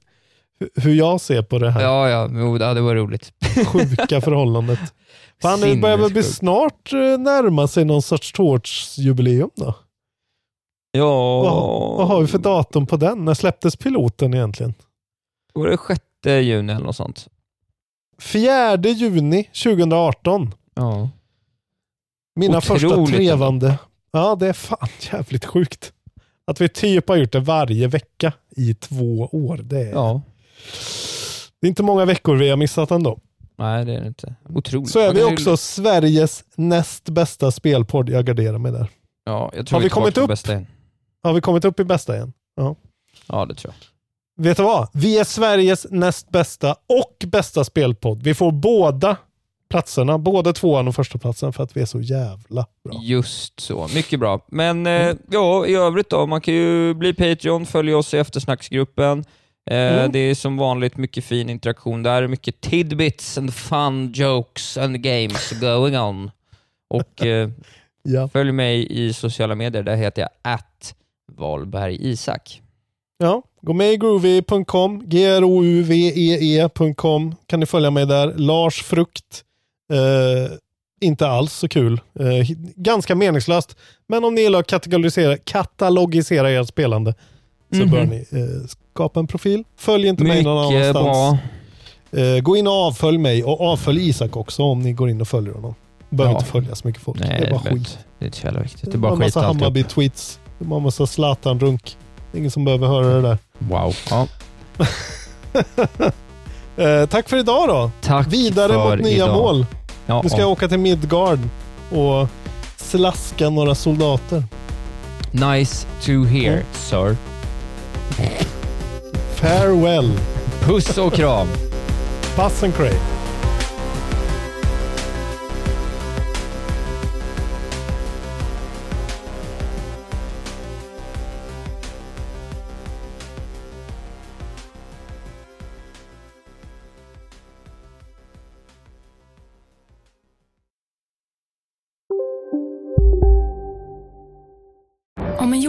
S5: hur, jag ser på det här
S4: Ja, ja, ja, det var roligt.
S5: sjuka förhållandet. Fan, det börjar väl snart eh, närma sig någon sorts tårtsjubileum då?
S4: Ja,
S5: Vad, vad har vi för datum på den? När släpptes piloten egentligen?
S4: var det 6 juni eller något sånt?
S5: 4 juni 2018.
S4: Ja.
S5: Mina
S4: Otroligt
S5: första trevande. Ja, det är fan *laughs* jävligt sjukt. Att vi typ har gjort det varje vecka i två år. Det är,
S4: Ja.
S5: det är inte många veckor vi har missat ändå.
S4: Nej, det är det inte. Otroligt.
S5: Så är vi
S4: kan ju-
S5: också Sveriges näst bästa spelpodd. Jag garderar mig där.
S4: Ja, jag tror
S5: Har vi
S4: tillbaka
S5: kommit upp?
S4: Bästa.
S5: Har vi kommit upp i bästa igen? Ja.
S4: Ja, det tror jag.
S5: Vet du vad? Vi är Sveriges näst bästa och bästa spelpodd. Vi får båda platserna, både tvåan och första platsen för att vi är så jävla bra.
S4: Just så, mycket bra. Men eh, ja, i övrigt då, man kan ju bli Patreon, följa oss i eftersnacksgruppen. Eh,
S5: Mm.
S4: Det är som vanligt mycket fin interaktion där, mycket tidbits and fun jokes and games going on. Och eh, *laughs*
S5: Ja.
S4: följ mig i sociala medier, där heter jag att Valberg Isak.
S5: Ja, gå med i groovy.com, g-r-o-u-v-e-e.com kan ni följa mig där. Lars Frukt, eh, inte alls så kul. Eh, ganska meningslöst. Men om ni gillar att katalogisera, katalogisera ert spelande så
S4: Mhm.
S5: bör ni eh, skapa en profil. Följ inte mig någon
S4: Mycket
S5: annanstans.
S4: bra.
S5: Eh, gå in och avfölj mig och avfölj Isak också om ni går in och följer honom. Behöver
S4: Ja.
S5: inte följa så mycket folk.
S4: Nej,
S5: det är bara skit.
S4: Det är så jävla viktigt. Det är bara skit
S5: massa
S4: alltihop.
S5: Hammarby-tweets. Det var massa Zlatan-runk. Ingen som behöver höra det där.
S4: Wow. Ja. *laughs*
S5: Eh, tack för idag då.
S4: Tack
S5: Vidare
S4: för
S5: mot nya
S4: idag.
S5: mål.
S4: Ja,
S5: Nu ska jag åka till Midgard och slaska några soldater.
S4: Nice to hear,
S5: Mm.
S4: sir.
S5: Farewell.
S4: Puss och kram.
S5: Pass and cray.